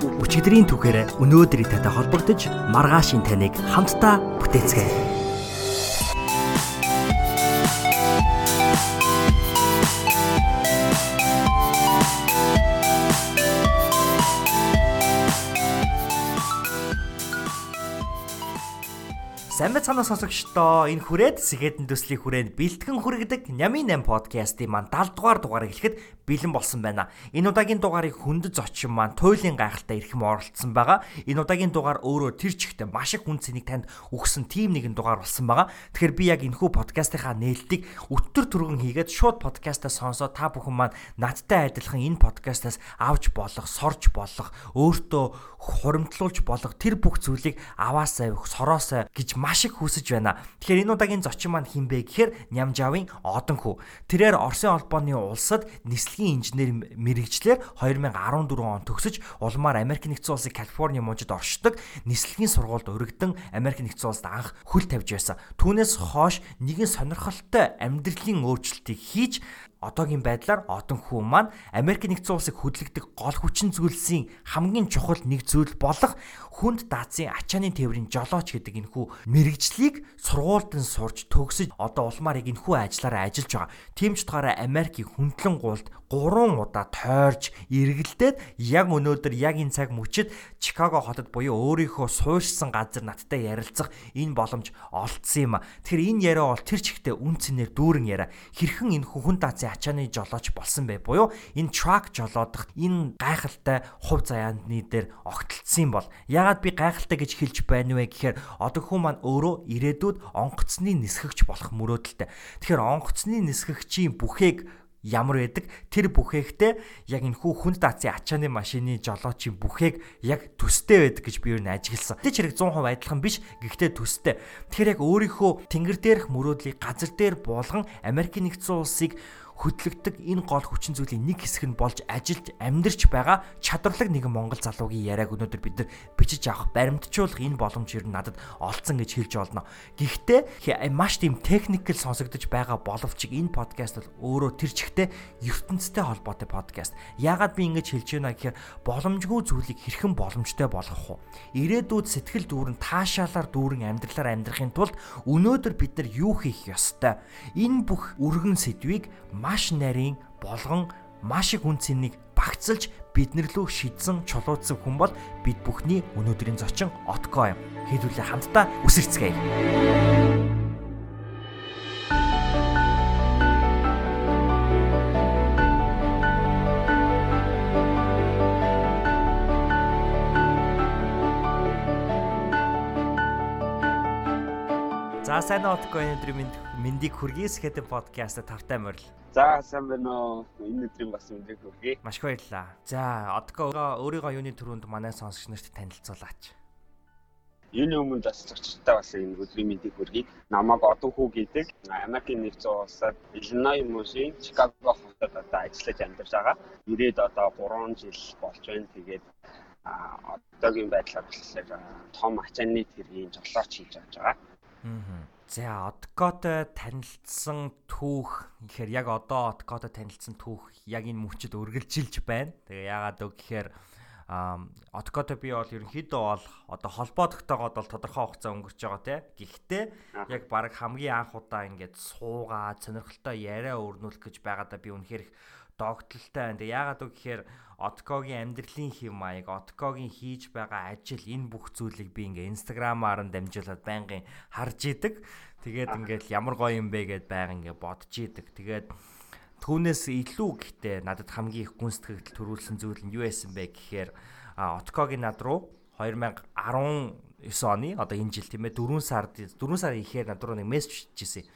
Өчигдрийн түүхээр өнөөдрийн татай холбогдож маргаашийн таныг хамтдаа бүтээцгээе. Сайн байцгаана сонсогчдоо энэ хүрээд Сэгэдэн төслийн хүрээнд бэлтгэн хүргэдэг Нямын 8 подкастын маань 70 дугаар дугаарыг хэлэхэд бэлэн болсон байна. Энэ удаагийн дугаарыг хүндэц очин маань туйлын гайхалтай эрхэм оролцсон байгаа. Энэ удаагийн дугаар өөрөө тэр чигтээ маш их хүн цэнийг танд өгсөн тим нэгэн дугаар болсон байгаа. Тэгэхээр би яг энэхүү подкастынхаа нээлтийг өтөр түргэн хийгээд шууд подкастаа сонсоод та бүхэн маань надтай адилхан энэ подкастаас авч болох, сорж болох, өөртөө хуримтлуулж болох тэр бүх зүйлийг аваасаа, сороосаа гэж маш их хүсэж байна. Тэгэхээр энэ удаагийн зочин маань хинбэ гэхээр Нямжавын Одон хүү. Тэрээр Оросын холбооны улсад нислэгийн инженер мэрэгчлэр 2014 он төгсөж улмаар Америк нэгдсэн улсын Калифорни мужид оршдог нислэгийн сургуульд өргөдөн Америк нэгдсэн улсад анх хөл тавьж байсан. Түүнээс хойш нэгэн сонирхолтой амьдралын өөрчлөлтийг хийж одоогийн байдлаар одон хүн маань Америк нэгдсэн улсыг хөдөлгдөг гол хүчин зүйлсийн хамгийн чухал нэг зүйл болох хүнд даацын ачааны тээврийн жолооч гэдэг энэхүү мэрэгжлийг сургуульд нь сурч төгсөж одоо улмаар энэхүү ажиллаараа ажиллаж байгаа. Тийм ч утгаараа Америкийн хүндлэн гуулд 3 удаа тойрч эргэлдээд яг өнөөдөр яг энэ цаг мөчид Чикаго хотод буюу өөрийнхөө суурьшсан газар надтай ярилцах энэ боломж олдсон юм. Тэгэхээр энэ яриа бол тэр чигтээ үн цэнээр дүүрэн яриа. Хэрхэн энэ хүн даацын ачааны жолооч болсон бэ? Буюу энэ truck жолоодох энэ гайхалтай хувь заяаны дээр огтлцсон бол ягаад би гайхалтай гэж хэлж байна вэ гэхээр одоо хүн маань өөрөө ирээдүйд онгоцны нисгэгч болох мөрөөдөлтэй. Тэгэхээр онгоцны нисгэгчийн бүхээг ямар байдаг тэр бүхээгтэй яг энэ хүү хүнд даацын ачааны машины жолоочийн бүхээг яг төстэй байдаг гэж би юу нэ ажигласан. Тэ чирэг 100% адилхан биш гэхдээ төстэй. Тэгэхээр яг өөрийнхөө тэнгэр дээрх мөрөөдлийг газар дээр буулган Америк нэгдсэн улсыг хөдлөгдөг энэ гол хүчин зүйлийн нэг хэсэг нь болж ажилд амьдарч байгаа чадварлаг нэгэн монгол залуугийн яриаг өнөөдөр бид нар бичиж авах баримтжуулах энэ боломж ер нь надад олцсон гэж хэлж болно. Гэхдээ маш тийм техникэл сонсогдож байгаа боловч энэ подкаст бол өөрөө тэр чигтээ ертөнцтэй холбоотой подкаст. Яагаад би ингэж хэлж байна гэхээр боломжгүй зүйлийг хэрхэн боломжтой болгох вэ? Ирээдүйд сэтгэл дүүрэн таашаалаар дүүрэн амьдралаар амьдрахын тулд өнөөдөр бид нар юу хийх ёстой? Энэ бүх өргөн сэдвийг маш нарийн болгон маш их үн цэнийг багцалж биднэр лөө шидсэн чулуудсан хүн бол бид бүхний өнөөдрийн зочин Отко юм. Хэдүүлээ хамтдаа үсэрцгээе. Сайн Отко өнөөдрийн мэндийг хүргээс хэдэн подкаст тавтай морил. За сайн байна уу? Энэ өдрийн бас мэдээг хүргэе. Маш их баярлалаа. За Отко өөрийгөө юуны төрөнд манай сонсогч нарт танилцуулаач. Юуны өмнө бас зочдтой бас энэ өдрийн мэдээг хүргэе. Намайг Одон хүү гэдэг Америкийн нэгдсэн улсад Illinois мужийн Chicago хотод одоо ажиллаж амьдарч байгаа. Ирээд одоо 3 жил болж байна. Тэгээд а одоогийн байдлаар болохоор том ачааны тэргийн жолооч хийж авч байгаа. Аа. За Откотой танилцсан түүх гэхээр яг одоо Откотой танилцсан түүх яг энэ мөчөд үргэлжилж байна. Тэгээ яагаад вэ гэхээр Откотой би бол ерөнхийдөө бол одоо холбоо тогтоогоод бол тодорхой хугацаа өнгөрч байгаа те. Гэхдээ яг баг хамгийн анх удаа ингээд суугаад сонирхолтой яриа өрнүүлэх гэж байгаадаа би үнэхээр их догтлолтой байна. Тэгээ яагаад вэ гэхээр Откогийн амьдралын хэм маяг, Откогийн хийж байгаа ажил энэ бүх зүйлийг би ингээ инстаграмаар нь дамжуулаад байнгын харж идэг. Тэгээд ингээл ямар гоё юм бэ гэд байнга ингээ бодож идэг. Тэгээд түүнээс илүү гэхдээ надад хамгийн их гүн сэтгэл төрүүлсэн зүйл нь юу байсан бэ гэхээр Откогийн над руу 2019 оны одоо энэ жил тийм ээ 4 сард 4 сарын ихээр над руу нэг мессеж хийжсэн.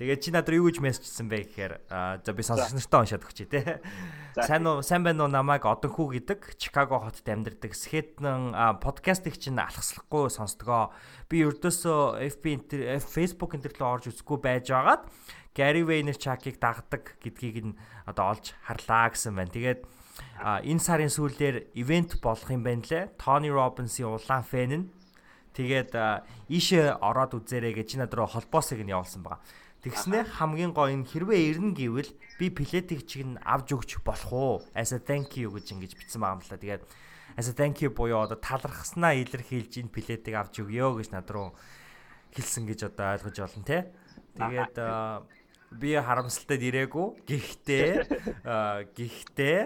Тэгээд чи надад юу гэж мессежсэн бэ гэхээр за би сонсогч нартай уншаад өгчээ те. Сайн уу сайн байна уу намайг Одонхүү гэдэг Чикаго хотод амьдардаг Скетэн подкастыг чинь алхаслахгүй сонсдгоо. Би ердөөсөө FB Facebook энэ төрлөө орж үзэхгүй байж байгаад Gary Vaynerchuk-ыг дагдаг гэдгийг нь одоо олж харлаа гэсэн байна. Тэгээд энэ сарын сүүлээр ивент болох юм байна лээ. Tony Robbins-ийн улаан фэн нь тэгээд ийшээ ороод үзээрэй гэж над руу холбоосыг нь явуулсан байгаа. Тэгснэ хамгийн гоё нь хэрвээ ирнэ гэвэл би плетик чиг нь авч өгч болох уу? As a thank you гэж ингэж бичсэн байгаа юм л да. Тэгээд as a thank you буюу одоо талархснаа илэрхийлж энэ плетик авч өгөө гэж над руу хэлсэн гэж одоо ойлгож байна те. Тэгээд би харамсалтай ирээгүй. Гэхдээ гэхдээ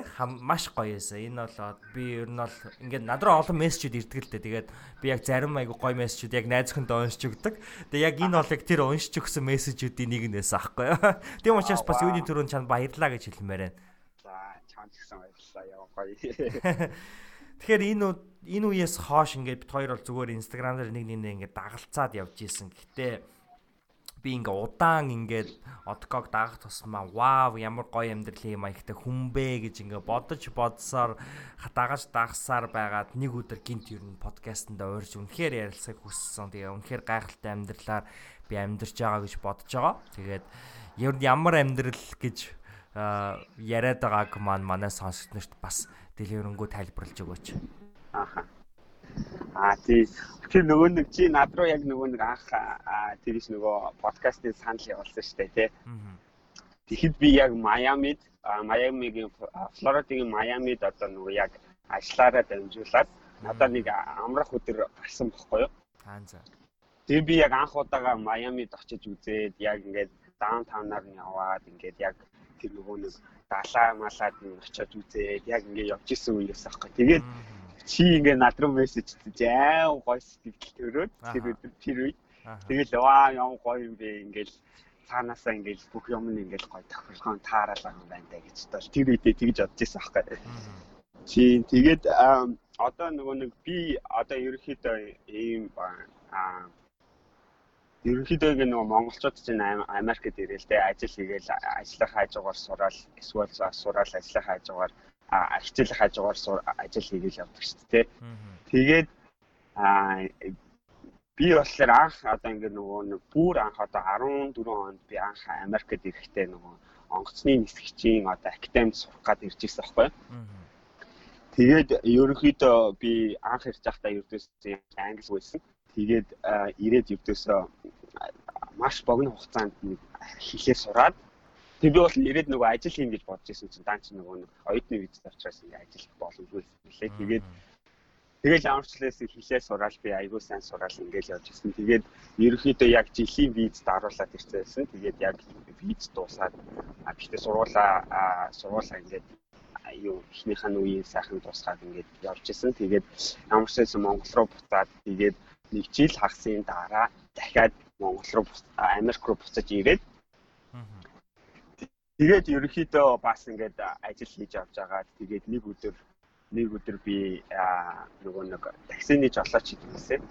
маш гоё эсэ. Энэ бол би ер нь бол ингээд над руу олон мессежүүд ирдэг л дээ. Тэгээд би яг зарим айгу гоё мессежүүд яг найз хүнд уншиж өгдөг. Тэгээд яг энэ бол яг тэр уншиж өгсөн мессежүүдийн нэг нээс аахгүй. Тийм учраас бас юуны төрөнд чанд баярлаа гэж хэлмээр байна. За чанд гэсэн баярлалаа яа гоё. Тэгэхээр энэ энэ үеэс хойш ингээд бид хоёр бол зүгээр инстаграм дээр нэг нэг ингээд дагалцаад явж исэн. Гэхдээ би ингээ удаан ингээд одког дагах тусмаа вау ямар гоё амьдралын маягтай хүн бэ гэж ингээ бодож бодсоор дагаж дагсаар байгаад нэг өдөр гинт ер нь подкастэнд уурж үнэхээр ярилцахыг хүссэн. Тэгээ үнэхээр гайхалтай амьдралаар би амьдарч байгаа гэж бодож байгаа. Тэгээд ер нь ямар амьдрал гэж яриад байгааг маань манай сонсогч нарт бас дэлгэрэнгүй тайлбарлаж өгөөч. Ааха. Аа тий. Тэр нөгөө нэг чи над руу яг нөгөө нэг анх тэриш нөгөө подкастын санал явуулсан шүү дээ тий. Тэгэхэд би яг Майамид Майамигийн Флоридын Майамид одоо нөгөө яг ажиллаараа дамжуулаад надад нэг амрах өдөр гарсан бохгүй юу? Аа за. Тэгээ би яг анх удаага Майамид очиж үзээд яг ингээд даунтаунаар нь яваад ингээд яг тэр нөгөө нэг далаа малаад нь очиж үзээд яг ингээд явж исэн үеэс аахгүй. Тэгээд чи ингээ над руу мессеж хийж аав гоё сэтгэл төрөөд. Тэр өдөр тэр үед. Тэгэл ваа юм гоё юм бэ? Ингээл цаанаасаа ингээл бүх юм нь ингээл гоё тохиолгоон таарал байгаа юм байна гэж тоо тэр үедээ тэгж бодож ирсэн аахгүй. Чи тэгээд одоо нөгөө нэг би одоо ерөөхдөө ийм аа ерөнхийдөө нөгөө монголчууд чинь Америкт ирээл тэ ажил хийгээл ажлын хажуугаар сураал эсвэл сураал ажлын хажуугаар хичээлэх хажуугаар ажил хийгээл явдаг шүү дээ. Тэгээд би болохоор анх одоо ингээд нөгөө нэг бүр анх одоо 14 онд би анх Америкт ирэхдээ нөгөө онгоцны нисгчийн одоо академид сурах гад ирж ирсэн байхгүй. Тэгээд ерөнхийдөө би анх ирж байхдаа ердөөсөө англи байсан. Тэгээд ирээд ердөөсөө маш богино хугацаанд нэг хэлээ сураад Тэг би бол ирээд нөгөө ажил хийн гэж бодож ирсэн чинь дан чи нөгөө нэг оюутны виз авчраас ингээ ажил боломжгүй лээ. Тэгээд тэгэл амарчлаас хэлээ сураал би айгүй сайн сураал ингээл явж ирсэн. Тэгээд ерөнхийдөө яг жилийн виз даруулаад ирсэн. Тэгээд яг виз дуусаад биштэй сургуулаа сургуулаа ингээд юу ихнийхэн үеийн сайхан тусгаад ингээд явж ирсэн. Тэгээд байсан Монгол руу буцаад тэгээд нэг жил хагасны дараа дахиад Монгол руу Америк руу буцаж ирээд Тэгээд ерөнхийдөө бас ингээд ажил хийж авч байгаа. Тэгээд нэг өдөр нэг өдөр би нөгөө нэг таксины жолооч хийдгсэн.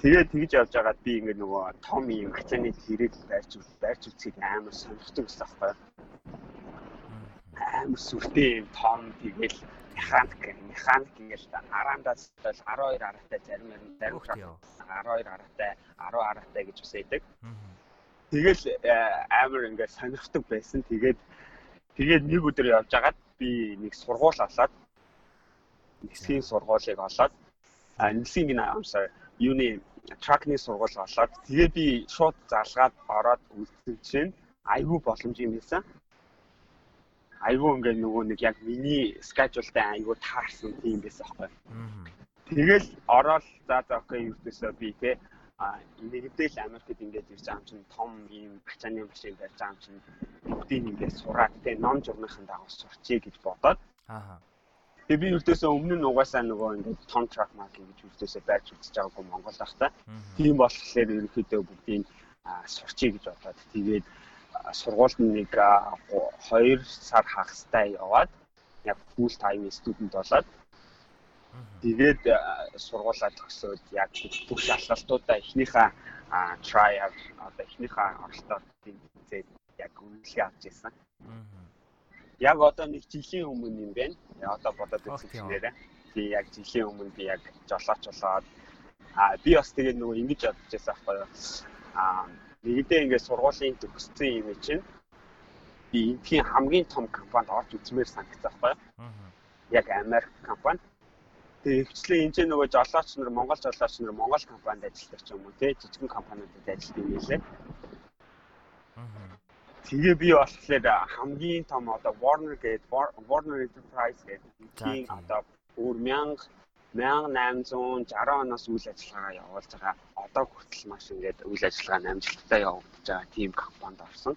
Тэгээд тэгж явж байгаад би ингээд нөгөө том юм хацааны тэрэг байрч байрч үцгийг амар сонирхдаг байсан байхгүй. Амар сүртэй юм том тэгэл механик механик ингээл араандаас 12 аргатай зарим зарим 12 аргатай 10 аргатай гэж бас байдаг. Тэгэл э, амар ингээд сонирхдаг байсан. Тэгээд тэгээд нэг өдөр явж агаад би нэг сургууль олоод нисхийн сургуулийг олоод а нисхийн I'm sorry юуны тракны сургууль олоод тэгээд би шууд залгаад ороод үлдсэн чинь айгүй боломж юм байсан. Айгүй ингээд нөгөө нэг яг миний скежултай айгүй таарсан тийм байсан аахгүй. Тэгэл ороод за за окей юутэсээ би те нэгдэл Америкт ингээд ирж байгаа юм чинь том ийм ачааны машин барьж байгаа юм чинь бүгдийг ингээд сураад те ном журмынхан дагуу сурчээ гэж бодоод. Аа Тэгээ би үрдөөсөө өмнө нь угаасаа нөгөө ингээд том truck market гэж үрдөөсөө байрч үзэж байгаагүй Монгол ахта. Тийм болохоор ерөнхийдөө бүгдийг сурчий гэж бодоод тэгээд сургуульд нэг 2 сар хагастай яваад яг full time student болоод Тэгээд сургуулаа төгсөөд яг бүх шалгалтуудаа эхнийхээ а trial одоо эхнийхээ оролтоор тэмцээд яг үнэлгээ авч ирсэн. Яг одоо нэг жилийн өмнө юм байна. Одоо бодоод үзчихлээрээ. Тий яг жилийн өмнө би яг жолооч болоод а би бас тэгээ нөгөө ингэж бодож байсан байхгүй юу. А нэгдээ ингээд сургуулийн төгссөн юм чинь би энэхийн хамгийн том компанид орж үзмээр санагцсан байхгүй юу. Яг Америк компани. Тэгээ ихчлээ энэ ч нөгөө жолооч нар Монгол жолооч нар Монгол компанид ажилладаг ч юм уу те жижигэн компаниудад ажилладаг юм лээ. Тэгээ би болохоор хамгийн том одоо Warner гэдэг Warner Enterprise гэдэг одоо өөр 1000 1860 оноос үйл ажиллагаа явуулж байгаа. Одоо хүртэл маш ингээд үйл ажиллагаа амжилттай явагдаж байгаа тийм компанид орсон.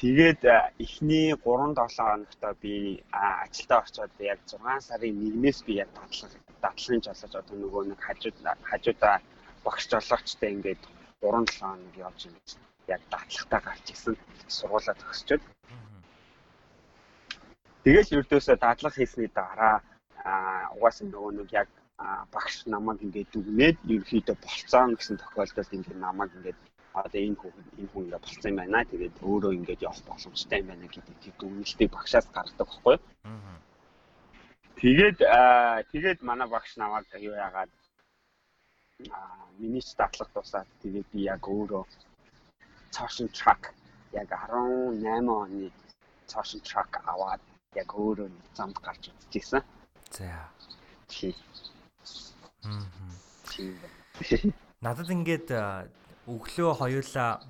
Тэгээд эхний 3 7 хоногтоо би ажилдаа орчоод яг 6 сарын 1-ээс би яг дадлага дадлагын жолооч одоо нөгөө нэг хажууд хажуудаа багш жолоочтой ингээд 3 7 хоног явж ингэж яг датлагтаа гарч ирсэн сургуулаа төгсчөөд. Тэгэл ердөөсөө дадлага хийсний дараа угаасаа нөгөө нэг яг багш намайг ингээд дүгнээд ерөөхдөө болцоон гэсэн тохиолдолд ингээд намайг ингээд одоо энэ хүн энэ хүн ингээд болцсон юм байна. Тэгээд өөрөө ингээд явах боломжтой юм байна гэдэг тийм дүгнэлтийг багшаас гаргадаг байхгүй юу? Тэгээд тэгээд манай багш намайг юу яагаад а миний ч дадлах тусаад тэгээд би яг өөрөө цаашин трак яг 18 оны цаашин трак аваад яг өөрөө замд гарч үзчихсэн. За. Тий. Мм. Надад ингээд өглөө хоёулаа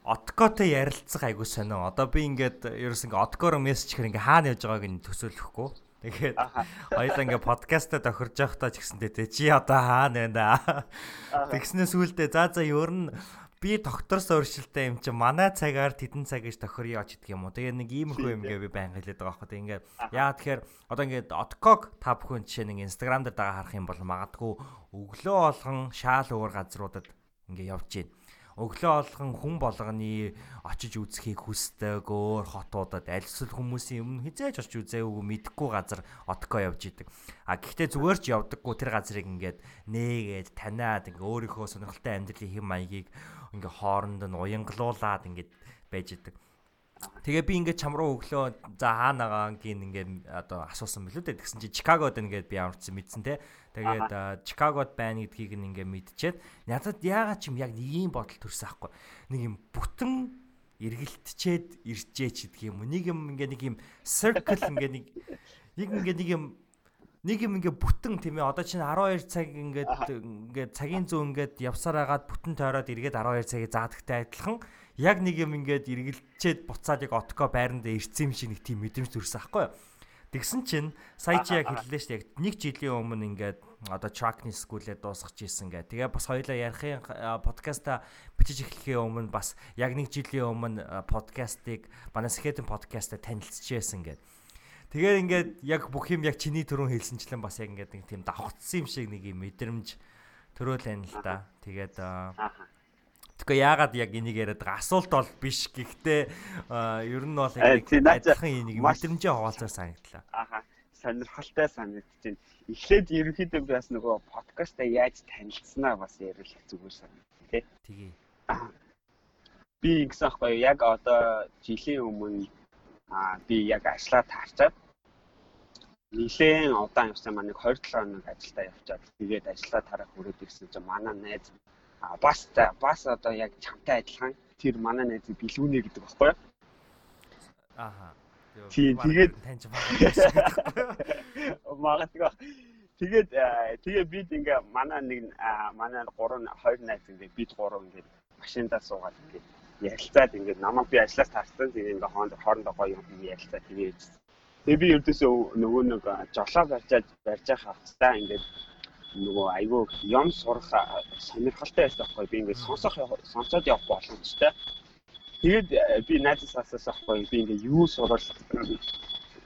Откотой ярилцах айгуу сонио. Одоо би ингээд ерөөс ингээ Откоор мессеж хэр ингээ хаана явж байгааг нь төсөөлөхгүй. Тэгээд хоёулаа ингээ подкастаа тохирж явахдаа ч гэсэнтэй тэ чи одоо хаана байна. Тэгснээс үүлдээ за за ер нь би докторс өөрчлөлттэй юм чи манай цагаар тэдэн цаг гэж тохирё ч гэдэг юм уу. Тэгээ нэг иймэрхүү юм гээ би баян хэлээд байгаа. Тэгээ ингээ яа тэгэхээр одоо ингээ отког та бүхэн жишээ нэг инстаграм дээр дагаа харах юм бол магадгүй өглөө болгон шаал өөр газруудад ингээ явж гин өглөө олгон хүн болгоны очиж үзхийг хүсдэг өөр хотуудад аль эсвэл хүмүүсийн өмнө хизээж очиж үзээгүй мэдхгүй газар отко явж идэг. А гэхдээ зүгээр ч явдаггүй тэр газрыг ингээд нээгээд таниад ингээ өөрийнхөө сонирхолтой амьдралын хэм маягийг ингээ хооронд нь уянгалуулад ингээд байж идэг. Тэгээ би ингээд чам руу өглөө за хаанагаа гин ингээд одоо асуусан билүү дээ. Тэгсэн чи Чикагод ингээд би амарчсан мэдсэн те. Тэгээд Чикагод байна гэдгийг нь ингээд мэдчихэд надад яагаад ч юм яг нэг юм бодол төрсөн аахгүй. Нэг юм бүтэн эргэлтчээд ирчээч гэдэг юм. Нэг юм ингээд нэг юм circle ингээд нэг нэг ингээд нэг юм нэг юм ингээ бүтэн тийм ээ одоо чинь 12 цаг ингээд ингээд цагийн зүү ингээд явсаар агаад бүтэн тойроод эргээд 12 цагийг заадагтай адилхан яг нэг юм ингээд эргэлчээд буцаад яг отко байранд ирсэн юм шиг нэг тийм мэдрэмж төрсөн аахгүй юу. Тэгсэн чинь сая чи яг хэллээ шүү дээ. Нэг жилийн өмнө ингээд одоо Truckney School-ээ дуусгаж ийсэн гэ. Тэгээ бас хоёлаа ярихын подкаста бичиж эхлэхийн өмнө бас яг нэг жилийн өмнө подкастыг манай Skeleton podcast-а танилцчихсан гэдэг. Тэгээд ингээд яг бүх юм яг чиний төрөн хэлсэнчлэн бас яг ингээд нэг тийм давхцсан юм шиг нэг юм мэдрэмж төрөөлэн л да. Тэгээд Тэгэхгүй яагаад яг энийг яриад байгаа асуулт бол биш. Гэхдээ ер нь бол яг адилхан энийг мэдрэмжээ хуваалцаар санагдлаа. Аха сонирхолтой санагдчихэв. Эхлээд ерөнхийдөө бас нөгөө подкастаа яаж танилцсанаа бас ярил зүгээр санагдав тий. Тэгээ. Би ингэсэн аахгүй яг одоо жилийн өмнө аа би яг ажлаа таарчаад нилээн удаан явсан маань нэг 27 хоног ажилдаа явчаад тэгээд ажлаа тарах хүрээд ирсэн чинь манай найз А бас бас одоо яг чамтай адилхан тэр манай найзыг бэлгүүнэ гэдэг баггүй юу? Ааха. Тийм тэгээд таньж магадгүй. Магадгүй. Тэгээд тэгээ бид ингээ манай нэг манай 3 2 найз ингээ бид 3 ингээ машиндаа суугаад ингээ ярилцаад ингээ намайг би ажиллаас тарсан тэгээ ингээ хооронд хоорондоо гоё юм ярилцаад тэгээ Тэгээ би ердөөсөө нөгөө нэг жолоо барьжаад барьж байгаа хавцтай ингээд нөгөө айгүй юм сурах сонирхолтой байсан байхгүй би ингээд сонсох сонсоод явах боломжтой. Тэгээд э, би найзаас асуусан байхгүй би ингээд юу сурал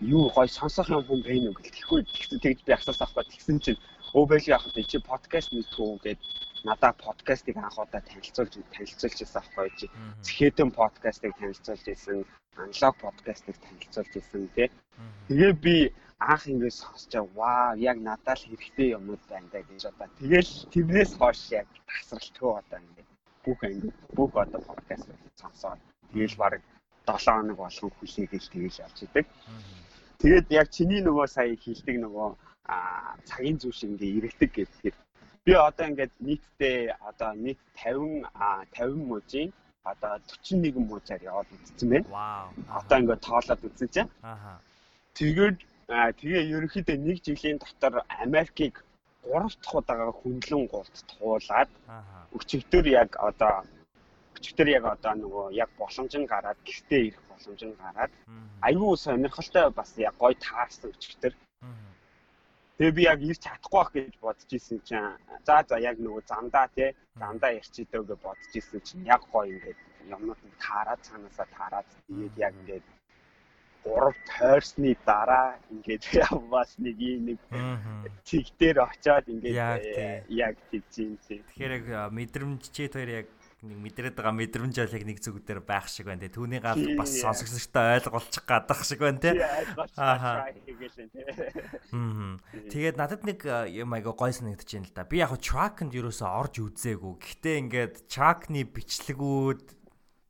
юу гой сонсох юм хүн бэ нүг гэхгүй тэгсэн тэгж би асуусан байхгүй тэгсэн чинь өө байл яах вэ чи подкаст мэдгүй гэд надаа подкастыг анх удаа танилцуулж танилцуулж байсан байхгүй чи. Зэхэтэн подкастыг танилцуулж байсан, аналог подкастыг танилцуулж байсан тий. Тэгээ би анх ингэ сонсож ваа яг надад л хэрэгтэй юмнууд байна да гэж одоо тэгэл тэрнээс хойш яг тасралтгүй одоо ингэ бүх ингэ бүх одоо подкаст сонсоод тэгэл баг 7 хоног болгон хүлээгээл тэгэл явж идэг. Тэгээд яг чиний нөгөө сая хилдэг нөгөө цагийн зүй шиг ингээ иргэдэг гэдэг. Би одоо ингээд нийтдээ одоо нийт 50 50 мужийн одоо 41 мужаар яваад үзсэн байна. Одоо ингээд тоолоод үзсэн чинь. Ааха. Тэгээд тэгээ ерөнхийдөө нэг жилийн дотор Америкийг 3 дахь удаага хөндлөн гурт туулаад өчигдөр яг одоо өчигдөр яг одоо нөгөө яг боломж нь гараад гэртээ ирэх боломж нь гараад аюу сонирхолтой бас яг гоё таарсан өчигдөр. Тэгээ би яг ирч чадахгүй байх гэж бодож исэн чинь за за яг нөгөө замдаа тий замдаа ярьчихдээ гэж бодож исэн чинь яг гоё ингээд юмнууд таараад цаанаасаа таараад тэгээд яг ингээд гурав тойрсны дараа ингээд бас нэг юм нэг цэг дээр очиод ингээд Яг э, яг тэгж юм тий. Тэгэхээр яг а, мэдрэмж чи хоёр яг нэг мэдрээд байгаа мэдрэмж бол яг нэг зүг дээр байх шиг байна те. Түүний гал бас сонсогчтой ойлгуулчих гадах шиг байна те. Мм. Тэгээд надад нэг юм айгаа гой санагдаж байна л да. Би яг track-нд ерөөсөө орж үзээгүй. Гэхдээ ингээд track-ны бичлэгүүд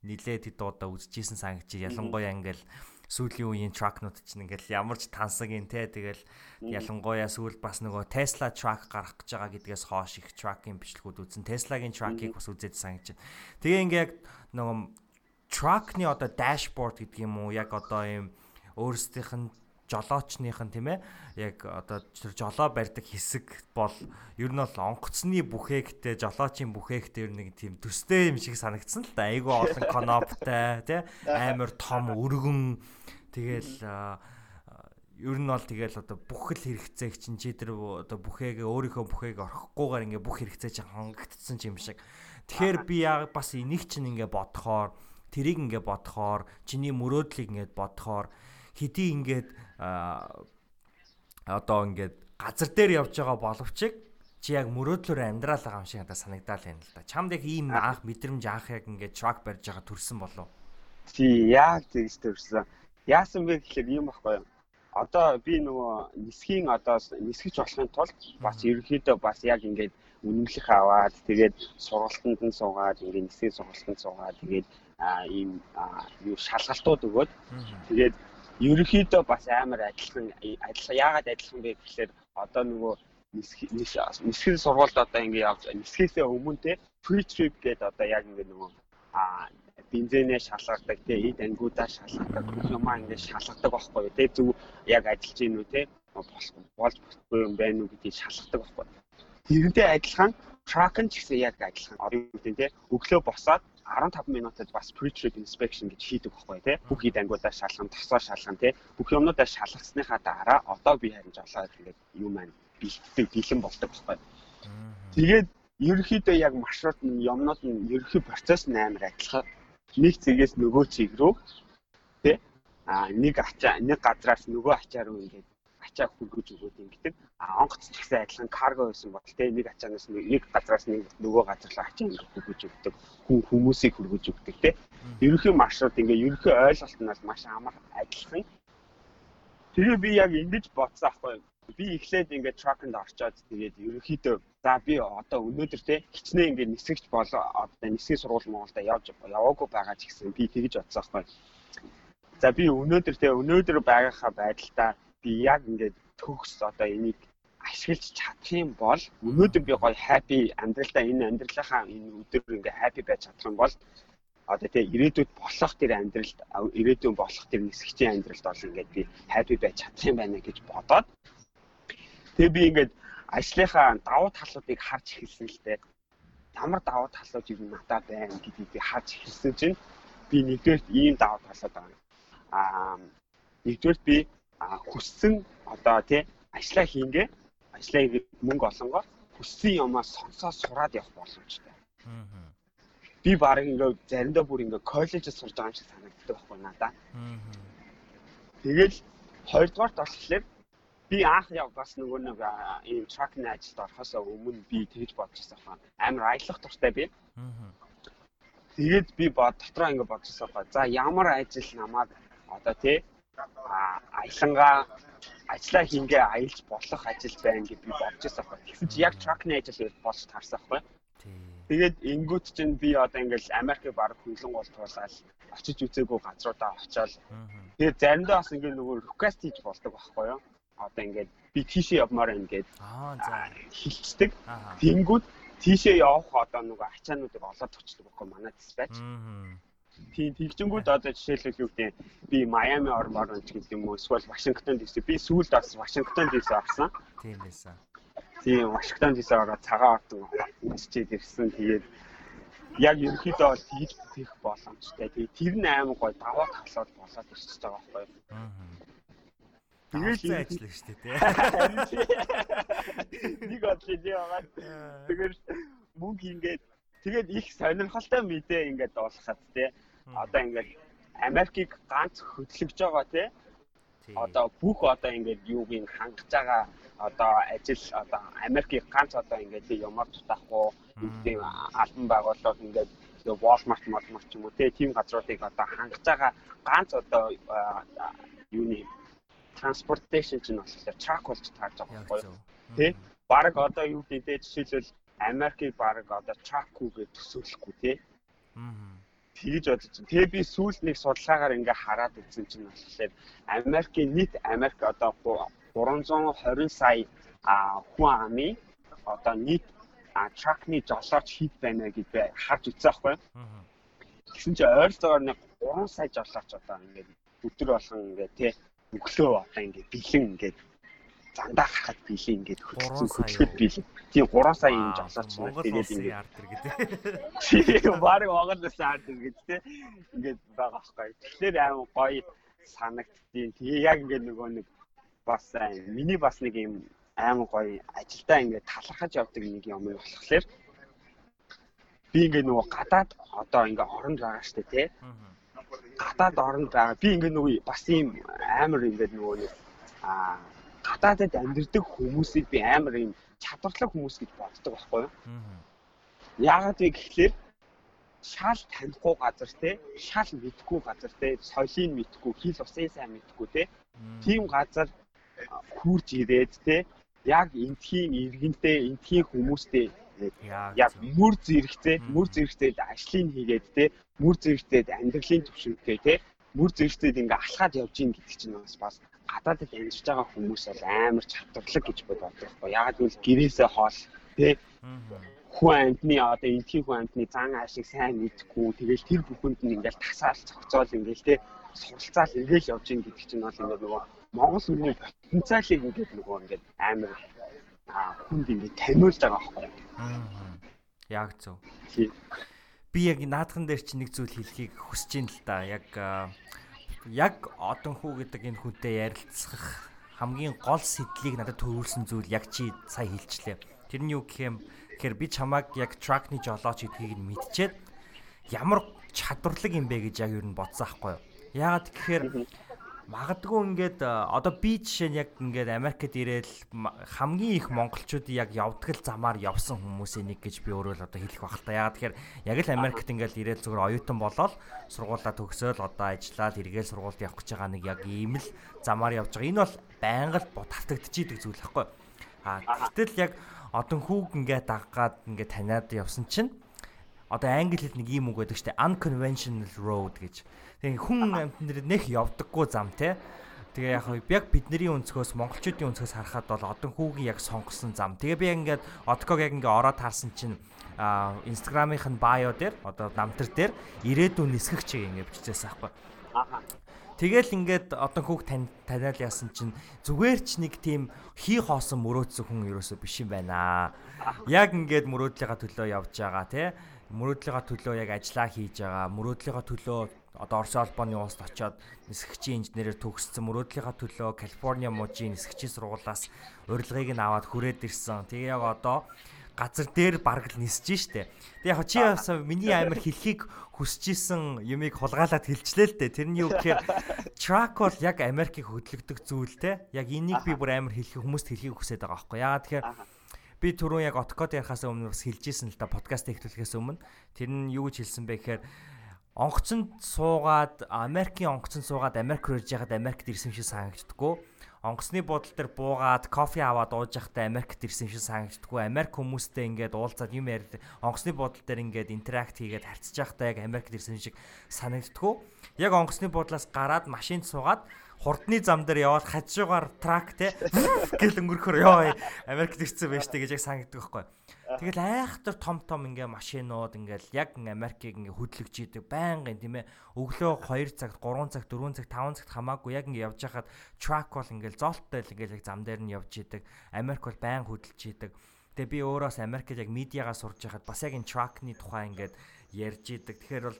нилээд хэд удаа үзчихсэн санагч ялангуяа ингээл сүүлийн үеийн track-нууд чинь ингээл ямар ч тансаг юм те. Тэгэл ялангуяа сүүл бас нөгөө Tesla track гарах гэж байгаа гэдгээс хойш их track-ийн бичлэгүүд үзсэн. Tesla-гийн track-ийг бас үзээд санагч. Тэгээ ингээ яг нөгөө track-ны одоо dashboard гэдэг юм уу? Яг одоо ийм өөрсдийнх нь жолоочных нь тийм ээ яг одоо тэр жолоо барьдаг хэсэг бол ер нь бол онгоцны бүхээгтэй жолоочийн бүхээгтэй ер нэг тийм төстэй юм шиг санагдсан л да. Айгүй олон коноптай тий амар том өргөн. Тэгэл ер нь бол тэгэл одоо бүх л хэрэгцээг чинь чи тэр одоо бүхээгээ өөрийнхөө бүхээг орохгүйгээр ингээ бүх хэрэгцээ чинь хангагдсан юм шиг. Тэгэхээр би яг бас энийг чинь ингээ бодохоор тэрийг ингээ бодохоор чиний мөрөөдлийг ингээ бодохоор хэдий ингээд одоо ингээд газар дээр явж байгаа боловч чи яг мөрөөдлөөр амьдрал байгаа юм шиг надад санагдал байна л да. Чамд яг ийм анх мэдрэмж анх яг ингээд трак барьж байгаа төрсэн болов. Тий, яг тэгж төрсөн. Яасан бэ гэхээр юм баггүй юу? Одоо би нөгөө нисхийн одоо нисгэж болохын тулд бас ерөнхийдөө бас яг ингээд үнэмлэх аваад тэгээд сургалтанд нь суугаад ингээд нисгийн сургалтанд суугаад тэгээд ийм юу шалгалтууд өгөөд тэгээд ерөнхийдөө бас амар адилхан адилхан яагаад адилхан бэ гэхээр одоо нөгөө нисх- нис- нисхийн сургуульд одоо ингээд явж нисхээсээ өмнө те pre trip гэдэг одоо яг ингээд нөгөө а бензинээ шалгадаг те эд ангиудаа шалгадаг юмаа ингээд шалгадаг байхгүй юу те зөв яг ажиллаж гин үү те болж болохгүй юм байна уу гэдгийг шалгадаг байхгүй тэрнтэй адилхан track нь ч гэсэн яг адилхан. Одоо юу гэдэг те өглөө босоод 15 минутад бас pre-trip inspection гэж хийдэг байхгүй тий. Бүх ид ангиудаа шалган, тосоо шалган тий. Бүх юмнуудаа шалгасныхаа дараа одоо би харин жолоод ингээд юм маань бэлтдэг, бэлэн болдог байхгүй. Тэгээд ерөнхийдөө яг маршрут нь юмнууд нь ерөнхий процесс нь амар адилхан. Нэг цэгээс нөгөө цэг рүү тий. А нэг ачаа нэг газраас нөгөө ачаа руу ингээд ачаа хүргэж өгөөд ингэдэг. А онгоц ч гэсэн адилхан карго байсан бол тий нэг ачаанаас нэг газраас нэг нөгөө газар руу ачаа ингээд хүргэж өгдөг. Хүн хүмүүсийг хүргэж өгдөг тий. Ерөнхий маршрут ингээд ерөнхий ойлголтноос маш амар адилхан. Тэгээ би яг ингэж бодсон аахгүй юу? би эхлээд ингээд тракнд орчоод тэгээд ерөнхийдөө за би одоо өнөөдөр те хичнээн ингээд нисгэж болоо одоо нисгийн сургууль Монголда явж яваагүй байгаа ч гэсэн би тэгж бодсон аахгүй. За би өнөөдөр те өнөөдөр байгааха байдалтай би яг ингээд төгс одоо энийг ашиглаж чадах юм бол өнөөдөр би гоё happy амьдралдаа энэ амьдралынхаа энэ өдөр ингээд happy байж чадах юм бол одоо тэгээ ирээдүйд болох тэр амьдралд ирээдүйн болох тэр нисгчийн амьдралд бол ингээд би happy байж чадах юм байна гэж бодоод тэгээ би ингээд ажлынхаа давуу талуудыг харж эхэлсэн л дээ. Ямар давуу талууд юм надад байна гэдгийг харж эхэлсэн чинь би нэгдүгээр ийм давуу талууд байна. Аа нэгдүгээр би хүссэн одоо тий ажлаа хийнгээ ажлаа хийгээд мөнгө олонгоо хүссэн юмаа сонсоо сураад явах боломжтой. Би баг ингээ заримдаа бүр ингээ коллежид сурж байгаа юм шиг санагддаг байхгүй надаа. Тэгэл хоёрдугаарт болохоор би анх яв бас нөгөө нэг ийм тракны ажилд орохосоо өмнө би тэгж бодож байсан байна. Амар аялах дуртай би. Аа. Тэгээд би бод дотроо ингэ бодож байсан байна. За ямар ажил намайг одоо тий аялангаа ажиллаа хингээ аялж болох ажил байна гэж би бодож байсан байна. Тэгсэн чи яг тракны ажил болж таарсан байна. Тий. Тэгээд ингүүт чинь би одоо ингээл Америкийг баг хөнлөн голтуулаад очиж үзээгүй газруудаа очиод тэгээд заримдаа бас ингээд нөгөө request хийж болдог байхгүй юу? Одоо ингээд би тийшээ явмаар гэд Аа за. хилчдэг. Аа. Тэнгүүд тийшээ явах одоо нөгөө ачаануудыг олоод очдөг байхгүй манай диспатч. Тийм тэгжингүүд одоо жишээлбэл юу гэдэг би Майами ормоор ч гэдэг юм уу эсвэл Вашингтон DC би сүүлд бас Вашингтон DC орсон. Тийм байсан. Тийм Вашингтон DC ороод цагаан ордон чичээд ирсэн. Тэгээд яг ерөнхийдөө бол тэгж бүтээх боломжтой. Тэгээд тэр нь аймаг гой даваа таглаад болоод ирчихэж байгаа байхгүй юу? Аа. Тэгээд Тэгэл ажиллах шүү дээ тий. нэг тий байгаа. Тэгээд мөнгө ингээд тэгээд их сонирхолтой мэдээ ингээд дуулахад тий. Одоо ингээд Америкийг ганц хөдөлгөж байгаа тий. Одоо бүх одоо ингээд юуг ин хангаж байгаа одоо ажил одоо Америкийг ганц одоо ингээд ямар тутахгүй тийм албан байгууллага ингээд Walmart Walmart ч юм уу тий тийм газруудыг одоо хангаж байгаа ганц одоо юуны transportation чинь болохоор truck болж таарж байгаа байхгүй юу? Тий? Бараг одоо юу гэдэг жишээлбэл Америкийг бараг одоо truck-үүгээ төсөөлөхгүй тий. Аа. Тэгж бодож байна. Тэгээ би сүүлд нэг судалгаагаар ингээ хараад үзсэн чинь болохоор Америкийн нийт Америк одоо ху- 320 сая а, хүн амын одоо нийт truck-ны жолооч хэд байна гэж би харж үзсэн байхгүй юу? Тэгсэн чинь ойролцоогоор нэг 3 сая жолооч одоо ингээд өдөр болгон ингээд тий өглөө одоо ингээд бэлэн ингээд зандаа гарахад бэлэн ингээд хөдөлсөн хөдөлгөд бэлэн. Тийм 3 сая юм жолооч. Монгол Тэгээд ингээд ард гэдэг. тийм баг Монгол улсын ард ингээд байгаа байхгүй. Тэгэхээр аим гоё санагдтiin. Тэгээ яг ингээд нөгөө нэг бас аа, миний бас нэг юм аим гоё ажилдаа ингээд талархаж явдаг нэг юм болохоор би ингээд нөгөө гадаад одоо ингээд оронд байгаа штэ тий Аа. гадаад оронд байгаа. Би ингээд нөгөө бас ийм амар ингээд нөгөө нэг аа гадаадд амьдардаг хүмүүсийг би амар ийм чадварлаг хүмүүс гэж боддог байхгүй юу? Аа. Яагаад вэ гэхлээр шал танихгүй газар те шал мэдхгүй газар те соёлыг мэдхгүй хэл усын сайн мэдхгүй те тийм газар хурж ирээд те яг энтхийн иргэнтэй энтхийн хүмүүстэй яг мөр зэрэгцээ мөр зэрэгцээд ажлыг хийгээд те мөр зэрэгцээд амьдралын төвшөнтэй те мөр зэрэгцээд ингээ алхаад явж гин гэдэг чинь бас бас гадаадд амьдарч байгаа хүмүүс бол амар чадварлаг гэж боддог байхгүй ягаад гэвэл гэрээсээ хоол те хүн амьтны одоо энтхийн хүн амьтны зан аашиг сайн мэдхгүй. Тэгэл тэр бүхэнд нь ингээл тасаал цогцоол ингээл те суралцаал ингээл явж гин гэдэг чинь бол ингээ нөгөө Монгол хүний потенциалыг ингээд нөгөө ингээд амар хүнд ингээд таниулж байгаа байхгүй Яг зөв. Би яг наадхан дээр чи нэг зүйл хэлхийг хүсэж ин л да. Яг яг одон хүү гэдэг энэ хүнтэй ярилцах хамгийн гол сэтлийг надад төрүүлсэн зүйл яг чи сая хэлчлээ. Тэр нь юу гэх юм гэхээр би чамайг яг тракны жолооч гэдгийг нь мэдчихэд ямар чадварлаг юм бэ гэж яг юу н бодсон аахгүй юу. Яагаад гэхээр магадгүй ингээд а, одоо би жишээ нь яг ингээд Америкт ирээл хамгийн их монголчууд яг явдгал замаар явсан хүмүүсийн нэг гэж би өөрөө л одоо хэлэх баг л та. Яагаад тэгэхээр яг л Америкт ингээд ирээл зүгээр оюутан болоод сургуулаа төгсөөл одоо ажиллаад эргээл сургуульд явах гэж байгаа нэг яг ийм л замаар явж байгаа. Энэ бол байнга л бот автагдчихийдэг зүйл байхгүй. А гэтэл яг одон хүүг ингээд даггаад ингээд таниад явсан чинь одоо англи хэлд нэг юм үг байдаг штэ unconventional road гэж. Тэгээ хүн амьтнэр нэх явдаггүй зам те. Тэгээ яг яг бидний өнцгөөс монголчуудын өнцгөөс харахад бол одон хүүгийн яг сонгосон зам. Тэгээ би ингээд одког яг ингээд ороод харсан чинь а инстаграмынх нь байо дээр одоо намтар дээр ирээдүйн нисгэгч ингээд бичижсэн аахгүй. ааха Тэгэл ингээд одон хүүг тань таниал яасан чинь зүгээр ч нэг тийм хий хоосон мөрөөдсөн хүн ерөөсөө биш юм байна. Яг ингээд мөрөөдлийнхаа төлөө явж байгаа тий. Мөрөөдлийнхаа төлөө яг ажиллаа хийж байгаа. Мөрөөдлийнхаа төлөө одоо Орос улбаны улсад очиод нисгэгчийн инженерээр төгссөн. Мөрөөдлийнхаа төлөө Калифорниа мужийн нисгэгчийн сургуулиас урилгыг нь аваад хүрээд ирсэн. Тэгээ яг одоо газар дээр бараг л нисэж штэ. Тэг яг чи бас миний амар хэлхийг хүсэж исэн юмыг хулгайлаад хэлчлээ л дээ. Тэр нь юу гэхээр track бол яг Америкийг хөдөлгдөг зүйл те. Яг энийг би бүр амар хэлхийг хүмүүст хэлхийг хүсэж байгаа байхгүй. Яагаад тэгэхээр би түрүүн яг откод ярихаас өмнө бас хэлж исэн л да подкаст эхлүүлэхээс өмнө. Тэр нь юу гэж хэлсэн бэ гэхээр онгоцонд суугаад Америкийн онгоцонд суугаад Америк руу ирж яхад Америкт ирсэн шиг санагддаггүй онгоцны буудлын дээр буугаад кофе аваад ууж явахдаа Америкт ирсэн шиг санагддаггүй. Америк хүмүүстэй ингээд уулзаад юм яриад онгоцны буудлын дээр ингээд интеракт хийгээд харьцаж явахдаа яг Америкт ирсэн шиг санагддаггүй. Яг онгоцны буудлаас гараад машинд суугаад хурдны зам дээр яваад хажуугаар трак те гэл өнгөрөхөр ёо Америкт ирсэн байж тээ гэж яг санагддаг байхгүй. Тэгэл айхтар том том ингээ машинууд ингээл яг Америкийг ингээ хөдлөгж идэг байнгын тийм ээ. Өглөө 2 цагт, 3 цагт, 4 цагт, 5 цагт хамаагүй яг ингээ явж хахад truck бол ингээл золттой л ингээл яг зам дээр нь явж идэг. Америк бол байн хөдөлж идэг. Тэгээ би өөрөөс Америкт яг медиагаа сурж байхад бас яг энэ truck-ны тухай ингээд ярьж идэг. Тэгэхээр бол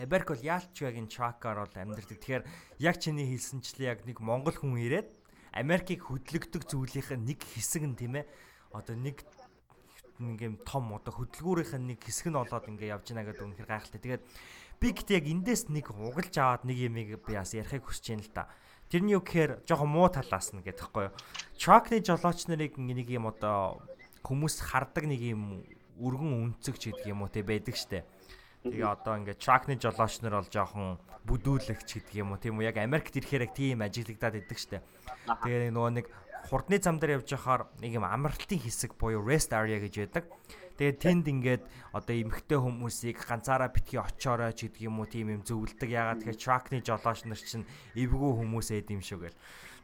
Америк бол яалч яг энэ truck-аар бол амьдардаг. Тэгэхээр яг чиний хэлсэнчлээ яг нэг монгол хүн ирээд Америкийг хөдлөгдөг зүйлийнх нь нэг хэсэг нь тийм ээ. Одоо нэг юм том одоо хөдөлгүүрийнх нь нэг хэсэг нь болоод ингээ явж байна гэдэг үнэхээр гайхалтай. Тэгээд би гэхдээ яг эндээс нэг угалж аваад нэг юмыг би бас ярихыг хүсэж байна л да. Тэр нь юу гэхээр жоохон муу талаас нь гэдэг хэвгүй юу. Truck-ны жолооч нарыг нэг юм одоо хүмүүс хардаг нэг юм өргөн үнцэгч гэдэг юм уу те байдаг штэ. Тэгээ одоо ингээд truck-ны жолооч нар бол жоохон бүдүүлэгч гэдэг юм уу тийм үү яг Америкт ирэхээр яг тийм ажиглагдаад идэг штэ. Тэгээ нөгөө нэг хурдны зам дээр явж байхаар нэг юм амралтын хэсэг буюу rest area гэж байдаг. Тэгээд тэнд ингээд одоо эмхтэй хүмүүсийг ганцаараа битгий очоорой ч гэдэг юм уу тийм юм зөвлөдөг. Ягаад тэгэхээр truck-ны жолооч нар чинь эвгүй хүмүүс эд юм шүү гэл.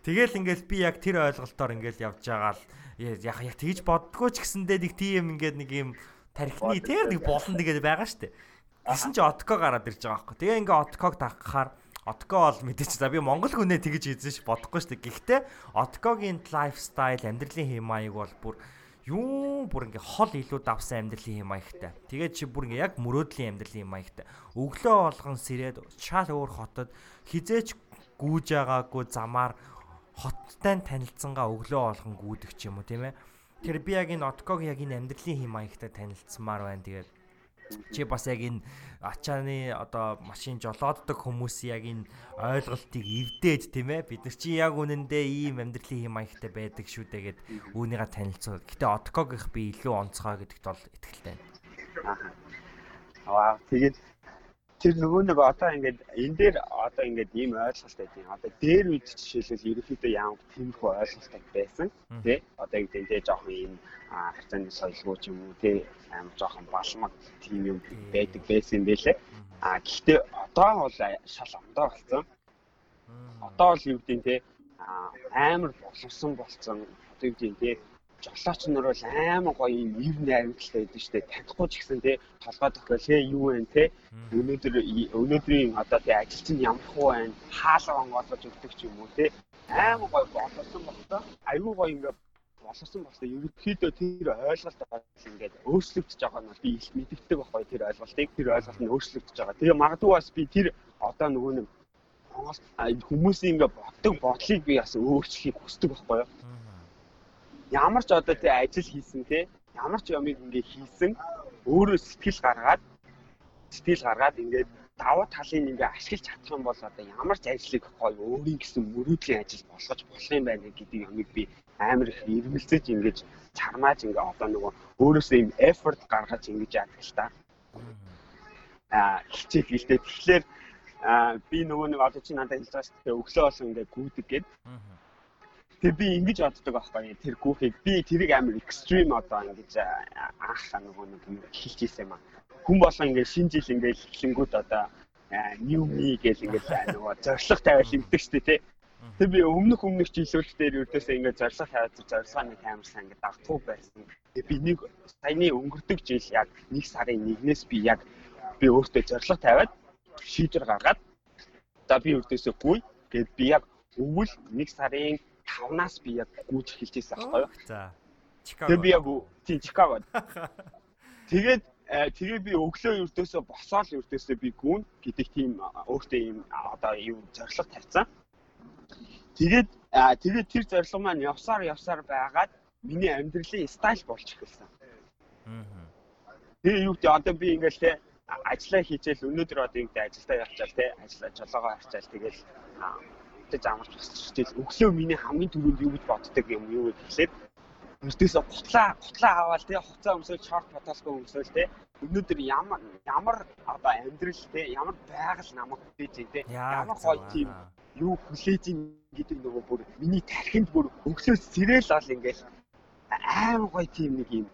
Тэгэл ингээл би яг тэр ойлголтоор ингээл явж байгаа л яг яг тэгж боддгоо ч гэсэндээ нэг тийм ингээд нэг юм тархины тэр нэг болон тэгээд байгаа штэ. Гэсэн чи отко гараад ирж байгаа байхгүй. Тэгээ ингээ отког тагхаар Отко бол мэдээч за би монгол хүнээ тэгж эзэж бодохгүй шүү дээ. Гэхдээ Откогийн лайфстайл амьдралын хэм маяг бол бүр юу бүр ингээ хол илүү давсан амьдралын хэм маягтай. Тэгээд чи бүр ингээ яг мөрөөдлийн амьдралын хэм маягтай. Өглөө болгон сэрээд шал өөр хотод хизээч гүүж байгаагүй замаар хоттой танилцсангаа өглөө болгон гүйдэг ч юм уу тийм ээ. Тэр би яг энэ Отког яг энэ амьдралын хэм маягтай танилцсамаар байна. Тэгээд чи бас яг энэ ачааны одоо машин жолооддаг хүмүүс яг энэ ойлголтыг эвдээд тийм ээ? Бид нар чи яг үнэндээ ийм амьдралын хэм маягтай байдаг шүү дээ гэд үүнийгээ танилцуулаад гэтээ откогийнх би илүү онцгой гэдэгт бол итгэлтэй. Байна. Аа тэгээд тэр нөгөө нэг одоо ингээд энэ дээр одоо ингээд ийм ойлголт байдیں۔ Одоо дээр үед жишээлбэл ерөнхийдөө ямар тиймэрхүү ойлголттой байсан тий. Одоо ингээд энэ жоохон ийм харьцааны соёлгүй ч юм уу тий амар жоохон балмаг тийм юм байдаг байсан юм байлээ. А гэхдээ одоо бол шал ондоо болсон. Одоо бол юу гэдэг тий амар боловсон болсон. Одоо юу гэдэг тий жолооч нар бол аймаг гоё юм ив найрамдалтай байдаг шүү дээ. Танихгүй ч гэсэн тий толгой тохиол хээ юу вэ тий өнөөдөр өнөөдрийн одоо тий ажил чинь ямар хуу байна хаалга онгоолгож өгдөг ч юм уу тий аймаг гоё боловсон болсон. Айгүй гоё ингээд боловсон болсон. Ерөнхийдөө тэр ойлголт ингээд өөрчлөгдөж байгаа нь би их мэддэг байхгүй тэр ойлголтыг тэр ойлголт нь өөрчлөгдөж байгаа. Тэгээ магадгүй бас би тэр одоо нөгөө нэг хүмүүсийн ингээд боддог бодлыг би бас өөрчлөхийг хүсдэг байхгүй юу? Ямар ч одоо тий ажил хийсэн тий ямар ч юмыг ингээ хийсэн өөрөө сэтгэл гаргаад сэтгэл гаргаад ингээд даваа талын ингээ ашиглаж чадах юм бол одоо ямар ч ажлыг гоё өөрийн гэсэн мөрөөдлийн ажил болгож болох юм байна гэдэг юмыг би амар их эргэлзэж ингэж чармааж ингээ одоо нөгөө өөрөөсөө юм effort гаргаж ингэж яадаг л та. Аа хичээл гэлтэй тэгэхээр би нөгөө нэг одоо чи надад хэлж байгаа шүү дээ өглөө болсон ингээ гүйдэг гээд. Аа Тэр би ингэж боддог байхгүй тэр гүүхийг би тэрийг амар экстрим одоо ингэж анх нөгөө нэг хэлж ийсэн юм аа. Хүн болгоо ингээд шинэ жил ингээд эхлэнгүүд одоо new me гэж ингээд нөгөө зориг тавиал имдэг шүү дээ тий. Тэр би өмнөх өмнөх жилүүд дээр ердөөсөө ингээд зориг тавиад зорилгоо нэг амарсан ингээд дагтуу байсан. Тэгээ би нэг саяны өнгөрдөг жил яг нэг сарын 1-ээс би яг би өөртөө зориг тавиад шийдвэр гаргаад за би ердөөсөө гүй гэд би яг өвөл нэг сарын 5-наас би яг гүйж эхэлж байсан байхгүй юу. За. Чикаго. Тэгээ би яг тийм Чикагод. Тэгээд э, тэгээ би өглөө өртөөсөө босоод өртөөсөө би гүн гэдэг тийм өөртөө юм одоо юу зориг тавьсан. Тэгээд тэгээд тэр зориг маань явсаар явсаар байгаад миний амьдралын стайл болж эхэлсэн. Аа. Тэгээ юу гэдэг одоо би ингээл те ажиллаа хийчихэл өнөөдөр одоо юу гэдэг ажилдаа явчаал те ажиллаа жолоогоо харчаал тэгэл тэг амарч босчихчихэл өглөө миний хамгийн түрүүнд юу гэж боддог юм юу гэхлээр Өртөөсө гутлаа гутлаа аваад тий хуцаа өмсөөл шорт потолко өмсөөл тий өнөөдөр ямар ямар одоо амьдрал тий ямар байгаль намайг хүлээж ин тий ямар гоё тийм юу хүлээж ин гэдэг нөгөө бүр миний тархинд бүр өглөөс сэрэл ол ингээл аим гоё тийм нэг юм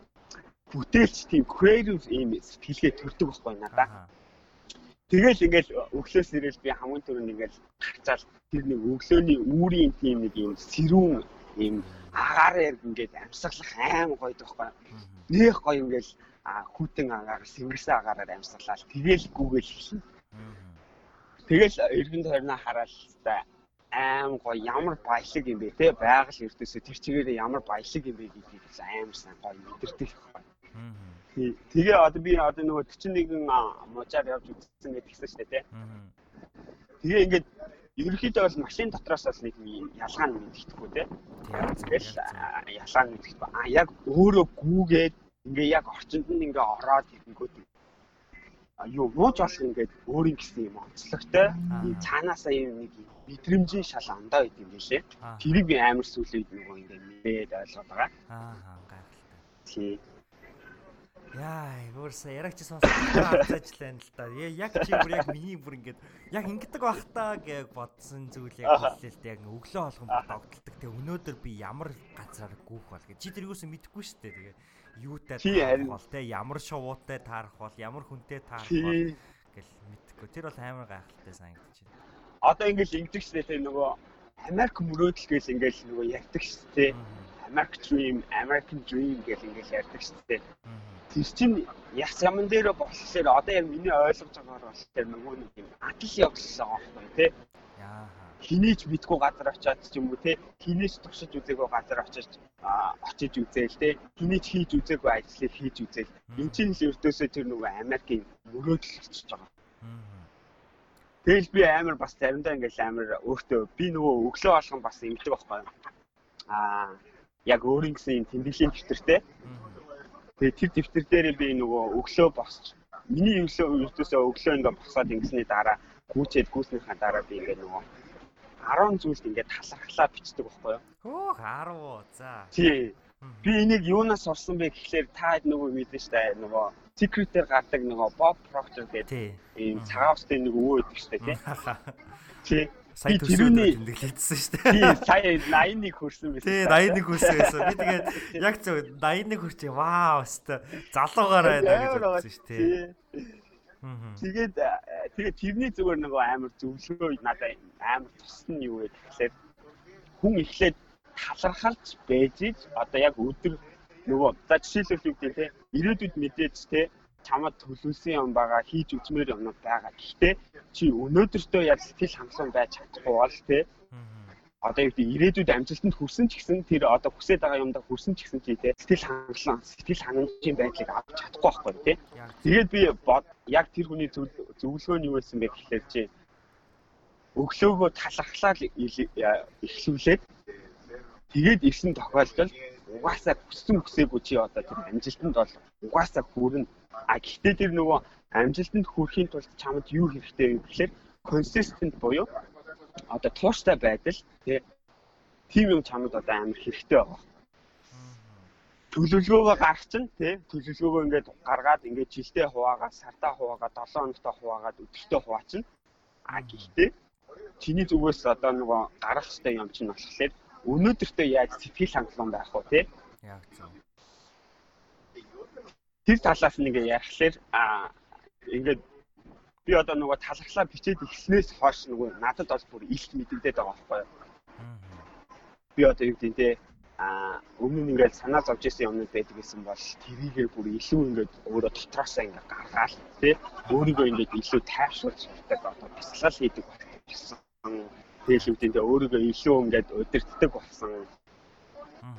бүтээлч тийм creative юм сэтгэлгээ төрдөг байхгүй надаа. Тэгэл ингээл өглөөс ирэл би хамгийн түрүүнд ингээл гарчаал тэр нэг өглөөний үүрийн тийм нэг юм сэрүүн юм агаараар ингээд амьсгалах аим гоё тоххой. Нэх гоё ингээл хүүтэн агаар сэнгэрсэн агаараар амьсгалаад тэгэл гүгэл хэлнэ. Тэгэл эргэн тойрноо хараад та аим гоё ямар баялаг юм бэ те байгаль эрдөөсөө тэр чигээр ямар баялаг юм бэ гэдгийг аим сайн гоё мэдэрдэг байхгүй. Тэгээ одоо би одоо нөгөө 41 мужаар явж үзсэн гэдгийгсэн шүү дээ. Тэгээ ингээд ерөнхийдөө бол машин дотроос бол нэг ялгаа нь мэддэхгүй те. Тэгэл ялгаа нь мэддэхгүй. А яг өөрөө гүүгээд ингээ яг орчинд нь ингээ ороод ирэнгүүт юу нууж болох ингээд өөрийн гэсэн юм онцлогтой ийм цаанаасаа ийм нэг мэдрэмжийн шал ондоо идэв юм лээ. Тэрийг би амар сүлээд нөгөө ингээд мэдээд ойлгоод байгаа. Аа гайхалтай. Тий. Яа, өөрөөсөө ярагч сонсож ажлаа л да. Яг чи бүр яг миний бүр ингээд яг ингэдэг бах та гэж бодсон зүйл яг хэлээ л да. Яг өглөө болгон догтлдог. Тэг өнөөдөр би ямар газараар гүүх бол гэж. Чи тэр юусэн мэдэхгүй шүү дээ. Тэгээ юутай таарах бол те ямар шувуутай таарах бол ямар хүнтэй таарах бол гэл мэдэхгүй. Тэр бол амар гайхалтай санагдаж байна. Одоо ингээл ингэдэг шүү дээ. Тэг нөгөө Америк мөрөөдөл гэл ингээл нөгөө ярьдаг шүү дээ. American Dream, American Dream гэл ингээл ярьдаг шүү дээ тэр чинь яс яман дээр болохоор одоо яг миний ойлгож байгаагаар бол тэр нөгөө нэг юм адал явуулсан аахгүй тий. Хинийч мэдгүй газар очиад ч юм уу тий. Хинийч туршиж үзээгүй газар очиж очиж үзээл тий. Хинийч хийж үзээгүй ажлыг хийж үзээл. Энд чинь л өртөөсөө тэр нөгөө Америкийн мөрөөдөл болчихж байгаа. Тэгэл би амар бас заримдаа ингээл амар өөртөө би нөгөө өглөө болгон бас ингэдэг байхгүй. Аа яг өөрийн гэсэн тэмдэглэлийн дэвтэртэй. Тэгээ тэр дэвтэр дээр би нөгөө өглөө босч миний өглөө ертөөсөө өглөө ингээ босоод ингэсний дараа гүүчээд гүйснийхаа дараа би ингээ нөгөө 10 зүйлд ингээ талархлаа бичдэг байхгүй юу? Хөөх 10. За. Тий. Би энийг юунаас орсон бэ гэхлээр та нөгөө мэдэн штэ нөгөө Secret-ээр гардаг нөгөө Bob Proctor гэдэг ийм цагаан устай нэг өвөө өгдөг штэ тий. Тий. Сая төрсөний тэмдэглэжсэн шүү дээ. Тий, сая 81 хүрсэн байсан. Тий, 81 хүрсэн байсан. Би тэгээд яг зөв 81 хүрчээ. Вау, өстө залуугаар байна гэж бодсон шүү дээ. Тэгээд тэгээд тэрний зүгээр нөгөө амар зөвлөгөө надад амар тусна юу вэ гэхлээр хүн эхлээд талархалж байж одоо яг өдөр нөгөө за жишээлбэл юу гэдэг те ирээдүйд мэдээж те чамд төлөвлөсөн юм байгаа хийж үзмээр юмнууд байгаа. Гэхдээ чи өнөөдөртөө яг сэтгэл хангалуун байж чадахгүй бол те одоо юу гэдэг ирээдүйд амжилтанд хүрсэн ч гэсэн тэр одоо хүсэж байгаа юмдаа хүрсэн ч гэсэн чи те сэтгэл хангалуун сэтгэл хангамжийн байдлыг авч чадахгүй байхгүй те. Тэгээд би яг тэр хүний зөвлөгөө нь юу байсан бэ гэхэлэр чи өглөөгөө талархлаа эхлүүлээд тэгээд ирсэн тохиолдолд угаасаа хүссэн хүсээгүй чи одоо тэр амжилтанд бол угаасаа хүрнэ А гэхдээ тэр нөгөө амжилтанд хүрэхийн тулд чамд юу хэрэгтэй вэ гэхээр consistent буюу одоо тууштай байдал тийм юм чамд одоо амар хэрэгтэй байгаа. Төлөвлөгөөгөө гаргах чинь тий төлөвлөгөөгөө ингээд гаргаад ингээд жилдээ хуваагаад сартаа хуваагаад 7 хоногтой хуваагаад өдөртөө хуваачин. А гэхдээ чиний зүгээс одоо нөгөө гарах хэрэгтэй юм чинь болохоор өнөөдөртөө яаж сэтгэл хангалуун байх вэ тий? Яг зөв тэр талаас нэг ярихлаар а ингээд би одоо нөгөө талархлаа бичээд ихснээс хойш нөгөө надад бол бүр илт мэдэгдээд байгаа байхгүй юу. Би одоо юу гэдэг те а өмнө нь ингээд санаа зовж исэн юмнууд байдаг гэсэн бол тэрийгээ бүр илүү ингээд өөрөө дотроосоо ингээд гаргаал тий өөрийгөө ингээд илүү тайвшруулж сурдаг одоо бясалгал хийдэг болсон. Тэгэл үү те өөрийгөө илүү ингээд удирддаг болсон.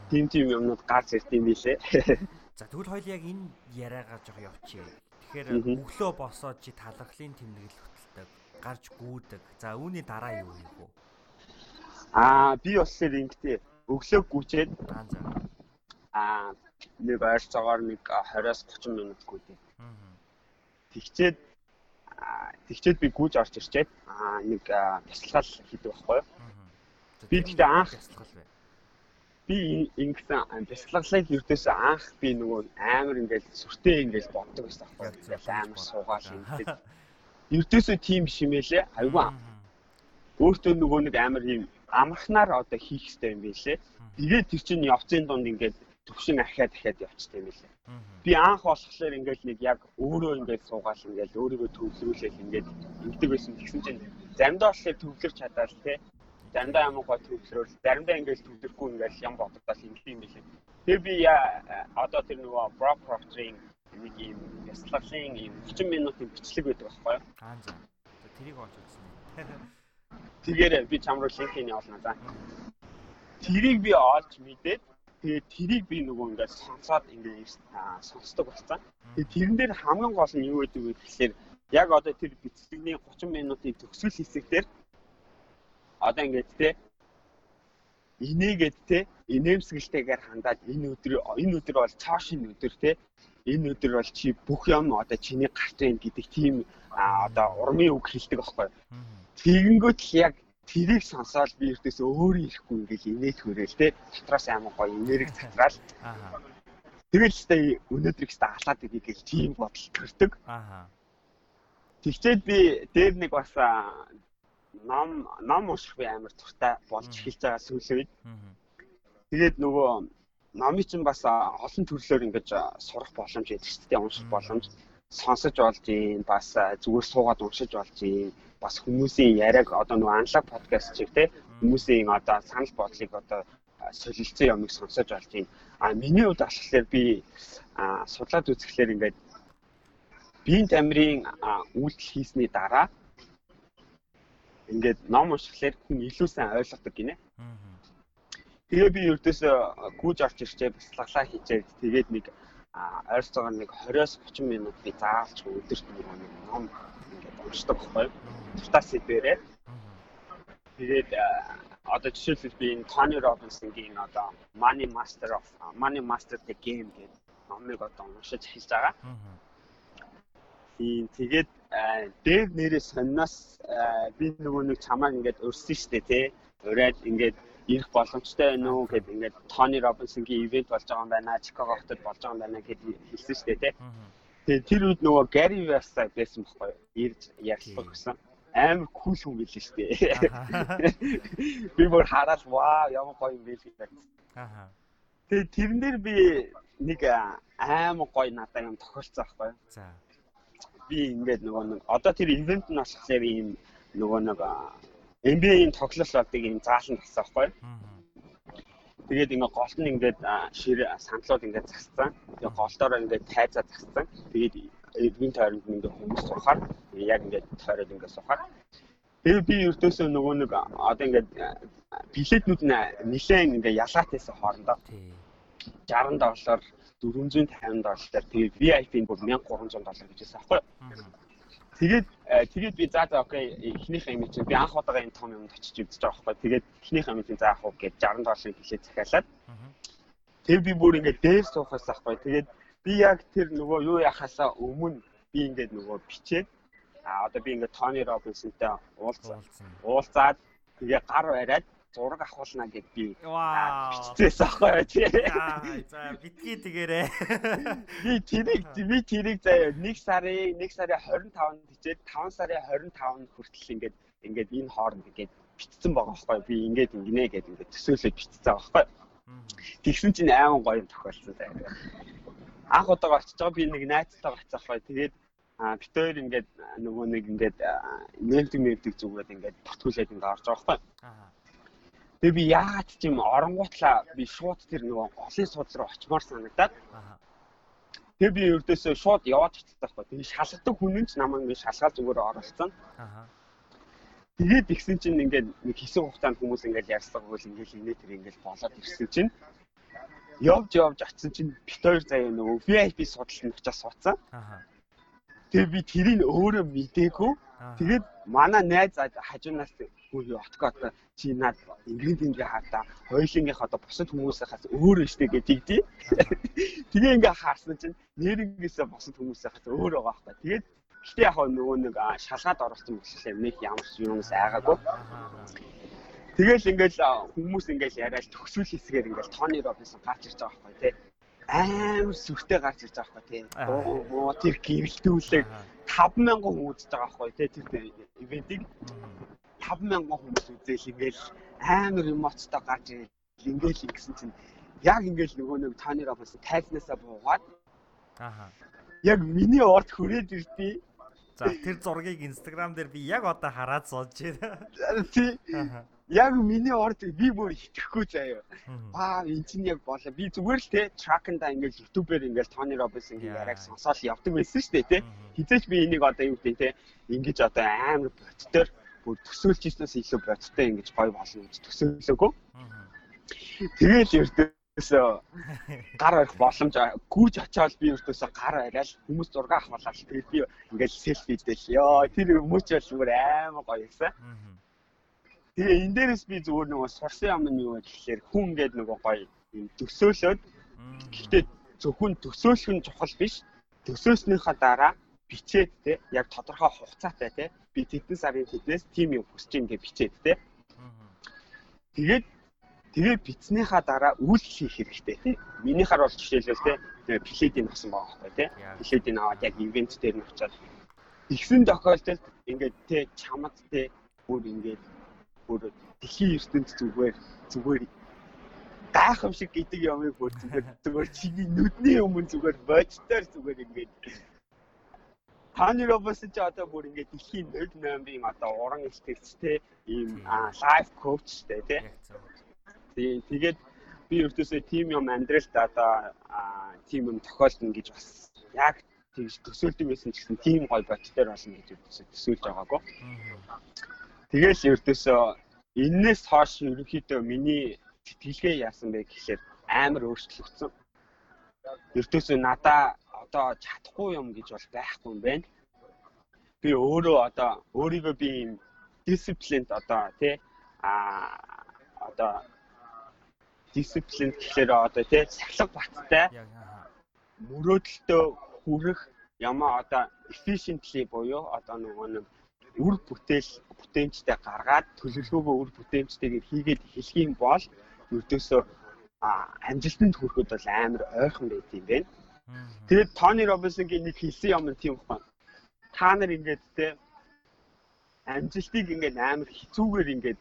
Тим тим юмнууд гарч ирд юм билээ. За тэгвэл хоёул яг энэ яриагаа жоо явчихъя. Тэгэхээр өглөө босоод чи талархлын тэмдэглэл хөтэлдэг, гарч гүйдэг. За үүний дараа юу хийх вэ? Аа би болохоор ингэтэй өглөө гүйчээд аа нэг ойрцоогоор нэг 20-аас 30 минутгүй дээ. Аа. Тэгчээд тэгчээд би гүйж орж ирчээд аа нэг аа, бясалгал хийдэг байхгүй юу? Би тэгтээ анх- бясалгал бай. Би ингэсэн бясалгалыг ердөөс анх би нөгөө амар ингээл сүртэй ингээл боддог байсан байхгүй. Амар суугаал ингээд ердөөсөө тийм шимээлээ. Аюугаа өөртөө нөгөө нэг амар юм амархнаар одоо хийх хэрэгтэй юм билээ тэгээд тэр чинь явцын дунд ингээд төвшин ахиад дахиад явцтай юм билээ. Би анх болохоор ингээл нэг яг өөрөө ингээд суугаал ингээл өөрийгөө төвлөрүүлээл ингээд ингэдэг байсан тэгсэн чинь. Заримдаа болохоор төвлөрч чадаал те заримдаа ямар гоо төвлөрөөл заримдаа ингээл төвлөрөхгүй ингээл ям боддоол ингэх юм билээ Тэгээ би яа одоо тэр нөгөө Brock Proctor-ийн нэг юм бясалгалын юм 30 минутын бичлэг байдаг байхгүй юу? Аа за. Тэрийг олж үзсэн. Тэгэхээр би чам руу линкийг явуулна за. Тэрийг би олж мэдээд тэгээд тэрийг би нөгөө ингээд сонсоод ингээд сонсдог болсон. Тэгээд тэрэн дээр хамгийн гол нь юу гэдэг вэ гэхээр яг одоо тэр бичлэгний 30 минутын төгсгөл хэсэг дээр одоо ингээд те. Инээгээд те. Инээмсэгэлтэйгээр хандаад энэ өдөр энэ өдөр бол цаашийн өдөр те. Энэ өдөр бол чи бүх юм одоо чиний гарт байна гэдэг тийм одоо урмын үг хэлдэг байхгүй юу? Тэгэнгүүт л яг тэрийг сонсоод би эртээс өөрөө ирэхгүй ингээл инээд хөрөөл те. Дотроос амар гоё энерги цатраал Аа. тэгэл ч та өнөөдөр ихтэй алаад игийг гэл тийм бодол төрдөг. Тэгчээд би дээр нэг бас ном ном унших би амар туртай болж эхэлж байгаа сүүлийн үед. Тэгээд нөгөө номыг чинь бас олон төрлөөр ингэж сурах боломж өгдөг шүү дээ унших боломж сонсож болж юм бас зүгээр суугаад уншиж болж юм бас хүмүүсийн яриаг одоо нөгөө анлаг подкаст чиг те хүмүүсийн одоо санал бодлыг одоо солилцсон юмыг сонсож болж юм. А миний хувьд болохоор би судлаад үзэхлээр ингээд биеийн тамирын үйлдэл хийсний дараа ингээд ном уншихлаар хүн илүү сайн ойлгодог гинэ. Тэгээ би ердөөсөө гүйж орж ирчээ бяцлаглаа хийчээд тэгээд нэг а, ойрцоогоор нэг 20-оос 30 минут би заавалч өдөрт нэг ном ингээд уншдаг байхгүй юу? Тутаас сэдвэрээ. Тэгээд одоо жишээлбэл би энэ Tony Robbins-ийн одоо Money Master of Money Master the Game гэдэг номыг одоо уншиж эхэлж байгаа. Аа. Тийм тэгээд а, дээр нэрээ сонноос би нөгөө нэг чамайг ингээд өрсөн штэ тий. Ураад ингээд ирэх боломжтой байна уу гэд ингээд Tony Robbins-ийн ивент болж байгаа юм байна. Chicago хотод болж байгаа юм байна гэд хэлсэн штэ тий. Аа. Тэгээд тэр үед нөгөө Gary Vaynerchuk байсан байхгүй юу? Ирж ярилцлага гэсэн. Амар кул хүн билээ штэ. Би бүр хараад ваа ямар гоё юм бэ гэж. Аа. Тэгээд тэрэн дээр би нэг амар гоё надад юм тохиолцсон байхгүй юу? За. Би ингээд нөгөө нэг одоо тэр ивент нь болохоор ийм нөгөө нэг NBA-ийн тоглолт болдог ийм заалан тассан байхгүй. Тэгээд ингээд голт нь ингээд шир сандлууд ингээд засцсан. Тэгээд голтоороо ингээд тайзаа засцсан. Тэгээд ивент тойронд нь ингээд хүмүүс сухаар яг ингээд тойроод ингээд сухаар. Тэгээд би ердөөсөө нөгөө нэг одоо ингээд билетнүүд нь нилээн ингээд ялгаатайсан хоорондоо Тий. 60 доллар 450 доллар тэгээд VIP нь бүр 1300 доллар гэж байсан аахгүй. Тэгээд э, тэгээд би за за окей эхнийх юм чинь би анх удаага энэ том юмд очиж үзэж байгаа байхгүй. Тэгээд эхнийх юм чинь за яах вэ гэж 60 долларын хэлээ захиалаад. Аа. Тэгээд би бүр ингээд дээр суухаас ахгүй. Тэгээд би яг тэр нөгөө юу яхасаа өмнө би ингээд нөгөө бичээд а одоо би ингээд Тони Робинсонтай уулзсан. Уулзсан. Уулзаад тэгээ гар бариад зураг авахулна гэд би Вау. биччихсэн аахгүй тий. За, битгий тэгээрээ. Би тэрийг би тэрийг заяа 1 сарын 1 сарын 25-нд хичээд 5 сарын 25-нд хүртэл ингээд ингээд энэ хооронд ингээд битцсэн байгаа байхгүй би ингээд ингэнэ гэдэг ингээд төсөөлөд битцсэн байгаа байхгүй тэгсэн чинь айман гоё юм тохиолдсон заяа анх удаага очиж байгаа би нэг найзтайгаа очиж байхгүй тэгээд а бит хоёр ингээд нөгөө нэг ингээд нэмтэг нэмтэг зүгээд ингээд бүртгүүлээд ингээд орж байгаа байхгүй Аа. Тэгээ би яагаад ч юм оронгуутлаа би шууд тэр нөгөө голын суудлал руу очимоор санагдаад Аа. Тэгээ би ердөөсөө шууд яваад очсон байхгүй. Тэгээ шалгадаг хүн нь ч намайг ингэ шалгаад зүгээр оролцсон. Тэгээд игсэн чинь ингээд нэг хэсэг хугацаанд хүмүүс ингээд ярьцлага бол ингээд инээ тэр ингээд болоод ирсэн чинь явж явж очсон чинь бит хоёр заяа нөгөө VIP судалт нь очиж суудсан. Тэгээ би тэрийг өөрөө мдээгүй. Тэгээд манай найз хажуунаас хүү откото чи над ингээд ингээ хаата хоёулынгийнх одоо бусад хүмүүсээс өөр өштэй гэж тэгдий. Тэгээ ингээ харсан чинь нэрнгээсээ бусад хүмүүсээс өөр байгаа байхгүй. Тэгээд гэтээ яг нөгөө нэг шалгаад оролцсон мэтлээ нэг ямар ч юмс айгаагүй. Тэгэл ингээл хүмүүс ингээл яриад төгсөл хэсгээр ингээл Тони Робинсон гарч ирж байгаа байхгүй тий амар сүртэй гарч ирж байгаа байхгүй тий. Оо тэр гэрэлтүүлэг 5000 хүн үзэж байгаа байхгүй тий тэр ивентийг 5000 хүмүүс үзээл ингээл амар эмоцтой гарч ирэл ингээл ингэсэн чинь яг ингээл нөгөө нэг Тони Робинс тайзнасаа буугаад Аха. Яг миний орд хүрээд ирдээ. За тэр зургийг инстаграм дээр би яг одоо хараад сууж байна. Тий. Яг миний орд би бүр итгэхгүй заяа. Аа энэ чинь яг болоо. Би зүгээр л те траканда ингээл ютубээр ингээл Тони Робинсонгийн яриаг сонсоод явдаг байсан шүү дээ те. Хизээч би энийг одоо юу гэдэг те ингэж одоо амар бодтоор бүр төсөөлж ирсэнээс илүү бодтой ингэж гой болно гэж төсөөлөөгүй. Тэгэл ердөөсөө гар барих боломж гүйж очиод би ердөөсөө гар бариад хүмүүс зураг авахлаа. Тэгээд би ингээл селфи дээл. Йоо тэр мөч бол зүгээр амар гоё юмсан. Тэгээ энэ дээрээс би зүгээр нөгөө сурсан юм нь юу вэ гэхээр хүн ингээд нөгөө гоё юм төсөөлөөд гэхдээ зөвхөн төсөөлөх нь чухал биш. Төсөөснийхаа дараа бичээд те яг тодорхой хугацаатай те би тэдэн сарын тэднээс тим юм хүсэж ингээ бичээд те. Тэгээд тэгээ бичснийхаа дараа үйлчлэл хийх хэрэгтэй те. Минийхаар бол жишээлбэл те пледийг авсан байгаа байхгүй те. Пледийг аваад яг ивент дээр нь очиад ихсэн тохиолдолд ингээд те чамд те бүр ингээд бүр дэлхийн ертөнд зүгээр зүгээр гайхамшиг гэдэг юмыг бүр зүгээр зүгээр чиний нүдний өмнө зүгээр бодтоор зүгээр ингээд Таны робос ч одоо бүр ингээд дэлхийн 08-ийн одоо уран ихтгэлцтэй ийм лайф коучтэй тий. Тэгээд би өртөөсөө тим юм амьдралд одоо тим юм тохиолдно гэж бас яг тэгж төсөөлдөг байсан ч гэсэн тим гой бодтоор болно гэж төсөөлж байгаагүй. Тэгэл ердөөсөө энээс хойш ерөнхийдөө миний сэтгэлгээ яасан бэ гэхлээр амар өөрчлөгдсөн. Ердөөсөө надаа одоо чадахгүй юм гэж бол байхгүй юм байна. Би өөрөө одоо өөрийгөө би юм дисциплинд одоо тий а одоо дисциплинд гэхлээр одоо тий сахилга баттай мөрөөдөлтөө хүрэх ямаа одоо efficiently буюу одоо нөгөө нэг үр бүтээл бүтээмжтэй гаргаад төлөвлөгөөгөө үр бүтээмжтэйгээр хийгээд эхлэх юм бол ердөөсөө амжилтанд хүрэхэд бол амар ойрхон байт юм байна. Тэгээд Тони Робинсонгийн нэг хэлсэн юм нь тийм байна. Та нар ингээд те амжилтыг ингээд амар хэцүүгээр ингээд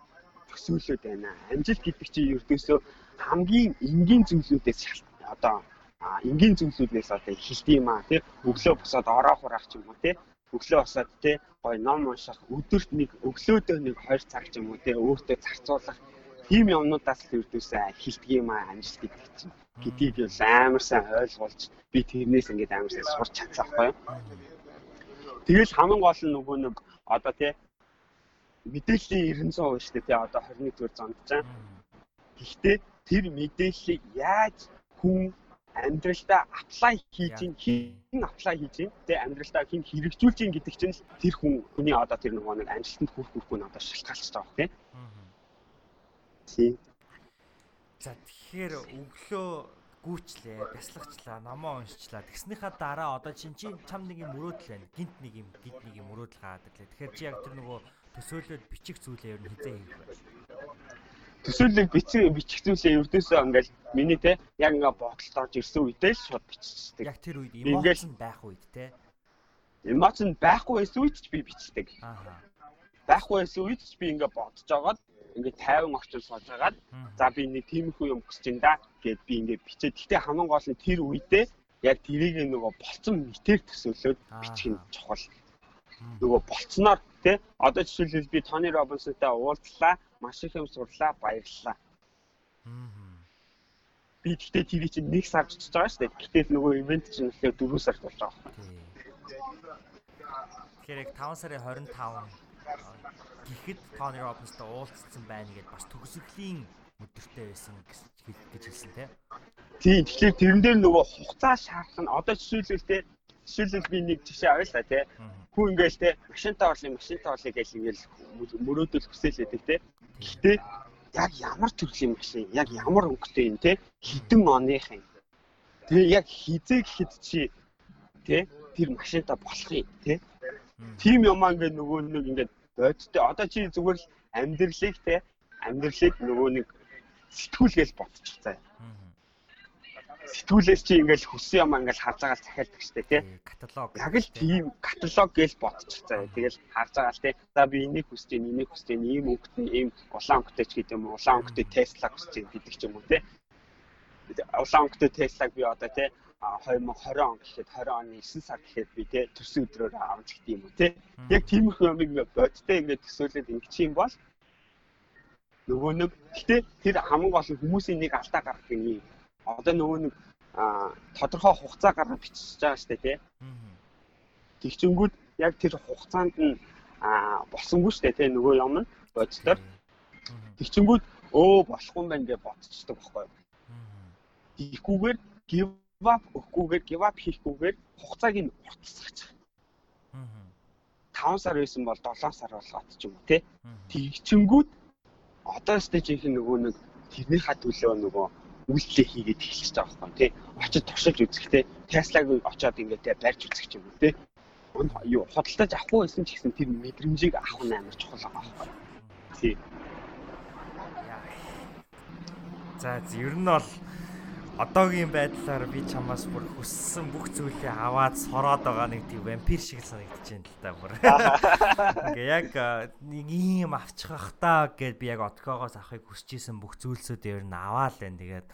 төсөөлөд байна. Амжилт гэдэг чинь ердөөсөө хамгийн энгийн зүйлүүдээс шалтгаан одоо энгийн зүйлүүднээс одоо эхэлдэг юм аа тий өглөө босоод ороо хураах ч юм уу тий өглөө босоод тий гой ном унших өдөрт нэг өглөөдөө нэг 2 цаг ч юм уу тий өөртөө зарцуулах тийм юмнуудаас л өрдөөсөө эхэлдэг юм аа амжилт гэдэг чинь гэдгийг бол амар сайн ойлгуулж би тэрнээс ингээд амар сайн сурч чадсан байхгүй юу. Тэгэл хамгийн гол нь нөгөө нэг одоо тий мэдээллийн 900% шүү дээ тий одоо 21 зүгээр зонд чам. Гэхдээ тэр мэдээллийг яаж хүн амьдралдаа аплай хийж ин хэн аплай хийж ин тэ амьдралдаа хэн хэрэгжүүлж ин гэдэг чинь тэр хүн хүний одоо тэр нэг нэг амжилтанд хүрэх хүрхгүй нь одоо шалтгаалж байгаа тийм. Тийм. За тэгэхээр өглөө гүүчлээ, бясалгачлаа, номоо уншчлаа. Тэгснийхаа дараа одоо чин чин чам нэг юм мөрөөдөл байна. Гинт нэг юм, гинт нэг юм мөрөөдөл гаадаг лээ. Тэгэхээр чи яг тэр нөгөө төсөөлөд бичих зүйлээ ер нь хизээ хийх вэ? Төсөөлөг бичих бичих зүйлээ ердөөсөө ингээл миний те яг ингээ бодолд орж ирсэн үедээ л шууд биччихдэг. Яг тэр үед эмоц нь байх үед те. Эмоц нь байхгүй байсан үед ч би бичдэг. Аа. Байхгүй байсан үед ч би ингээ бодож жагаад ингээ 50 орчим сууж агаад за би нэг тиймэрхүү юм хүсэж ин да гэд би ингээ бичээд гэхдээ хамгийн гол нь тэр үедээ яг тэрийг нөгөө болцсон мэтэр төсөөлөөд бичих нь чухал. Нөгөө болцсноор те одоо жишээлбэл би Тони Робинсонтай уулзлаа маш их юм сурлаа баярлалаа. Би гэхдээ тэр чинь нэг сар чиж байгаа шүү дээ. Гэтэл нөгөө ивент чинь нөхөө 4 сар болж байгаа. Тэгэхээр яг 5 сарын 25 гэхэд Тони Робинстай уулзсан байна гэдээ бас төгсгөлийн өдөртэй байсан гэж хэлсэн тийм. Тийм тэгэхээр тэрэн дээр нөгөө хугацаа шаардлага нь одоо жишээлбэл те жишээлбэл би нэг жишээ та тий. Хүн ингээл те машинтаа орлын машинтаа орлыг гэж ингээл мөрөөдөл хүсэл өгдөг те. Гэхдээ яг ямар төрлийн машин, яг ямар өнгөтэй юм те хідэн оных юм. Тэгээ яг хизээ гэхэд чи те тэр машинтаа болох юм те. Тим юм аа ингээд нөгөө нэг ингээд бодтой. Одоо чи зүгээр л амьдралыг те амьдралыг нөгөө нэг сэтгүүлгээл бодчихсан сэтгүүлээс чи ингээл хүссэн юм ингээл харж байгаа л захиалдаг штэ тий. Каталог. Яг л тийм каталог гэж бодчихсан. Тэгэл харж байгаа л тий. За би энийг хүсэж байна, энийг хүсэж байна, ийм өнгөтэй, ийм улаан өнгөтэй ч гэдэг юм уу, улаан өнгөтэй Tesla хүсэж байна гэдэг ч юм уу тий. Улаан өнгөтэй Tesla-г би одоо тий 2020 он гэхэд 20 оны 9 сар гэхэд би тий төсөө өдрөөр авч гэдэг юм уу тий. Яг тиймэрхүү юмыг бодтой ингээд төсөөлөд ингэж юм бол нөгөө нэг гэтээ тэр хамгийн гол хүмүүсийн нэг алдаа гаргах юм одоо нөгөө нэг тодорхой хугацаа гаргаж бичиж байгаа дээ тий. Тэгчэнгүүд яг тэр хугацаанд нь болсонгүй дээ тий нөгөө юм нь боддоор. Тэгчэнгүүд өө болохгүй юм байна гэж бодчихдог байхгүй юу. Тийхгүйгээр give up өгөхгүйгээр give up хийхгүйгээр хугацааг нь уртсгаж. 5 сар байсан бол 7 сар болгоод ч юм уу тий. Тэгчэнгүүд одоо стейжийнх нь нөгөө нэг тэрнийхээ төлөө нөгөө үйлдэлээ хийгээд эхэлчихэж байгаа байхгүй тий. Очиж туршиж үзэхдээ Tesla-г очиод ингээд барьж үзэх юм тий. юу худалдаж авахгүй байсан ч гэсэн тэр мэдрэмжийг авах нь амар чухал байгаа байхгүй. Тий. За ер нь бол одоогийн байдлаар би чамаас бүр хүссэн бүх зүйлээ аваад сороод байгаа нэг тийм вампир шиг санагдаж байна л та бүр. Ингээ яг нэг юм авчих ах та гэд би яг откоогоос авахыг хүсэж исэн бүх зүйлсүүд ер нь аваа л байна. Тэгээд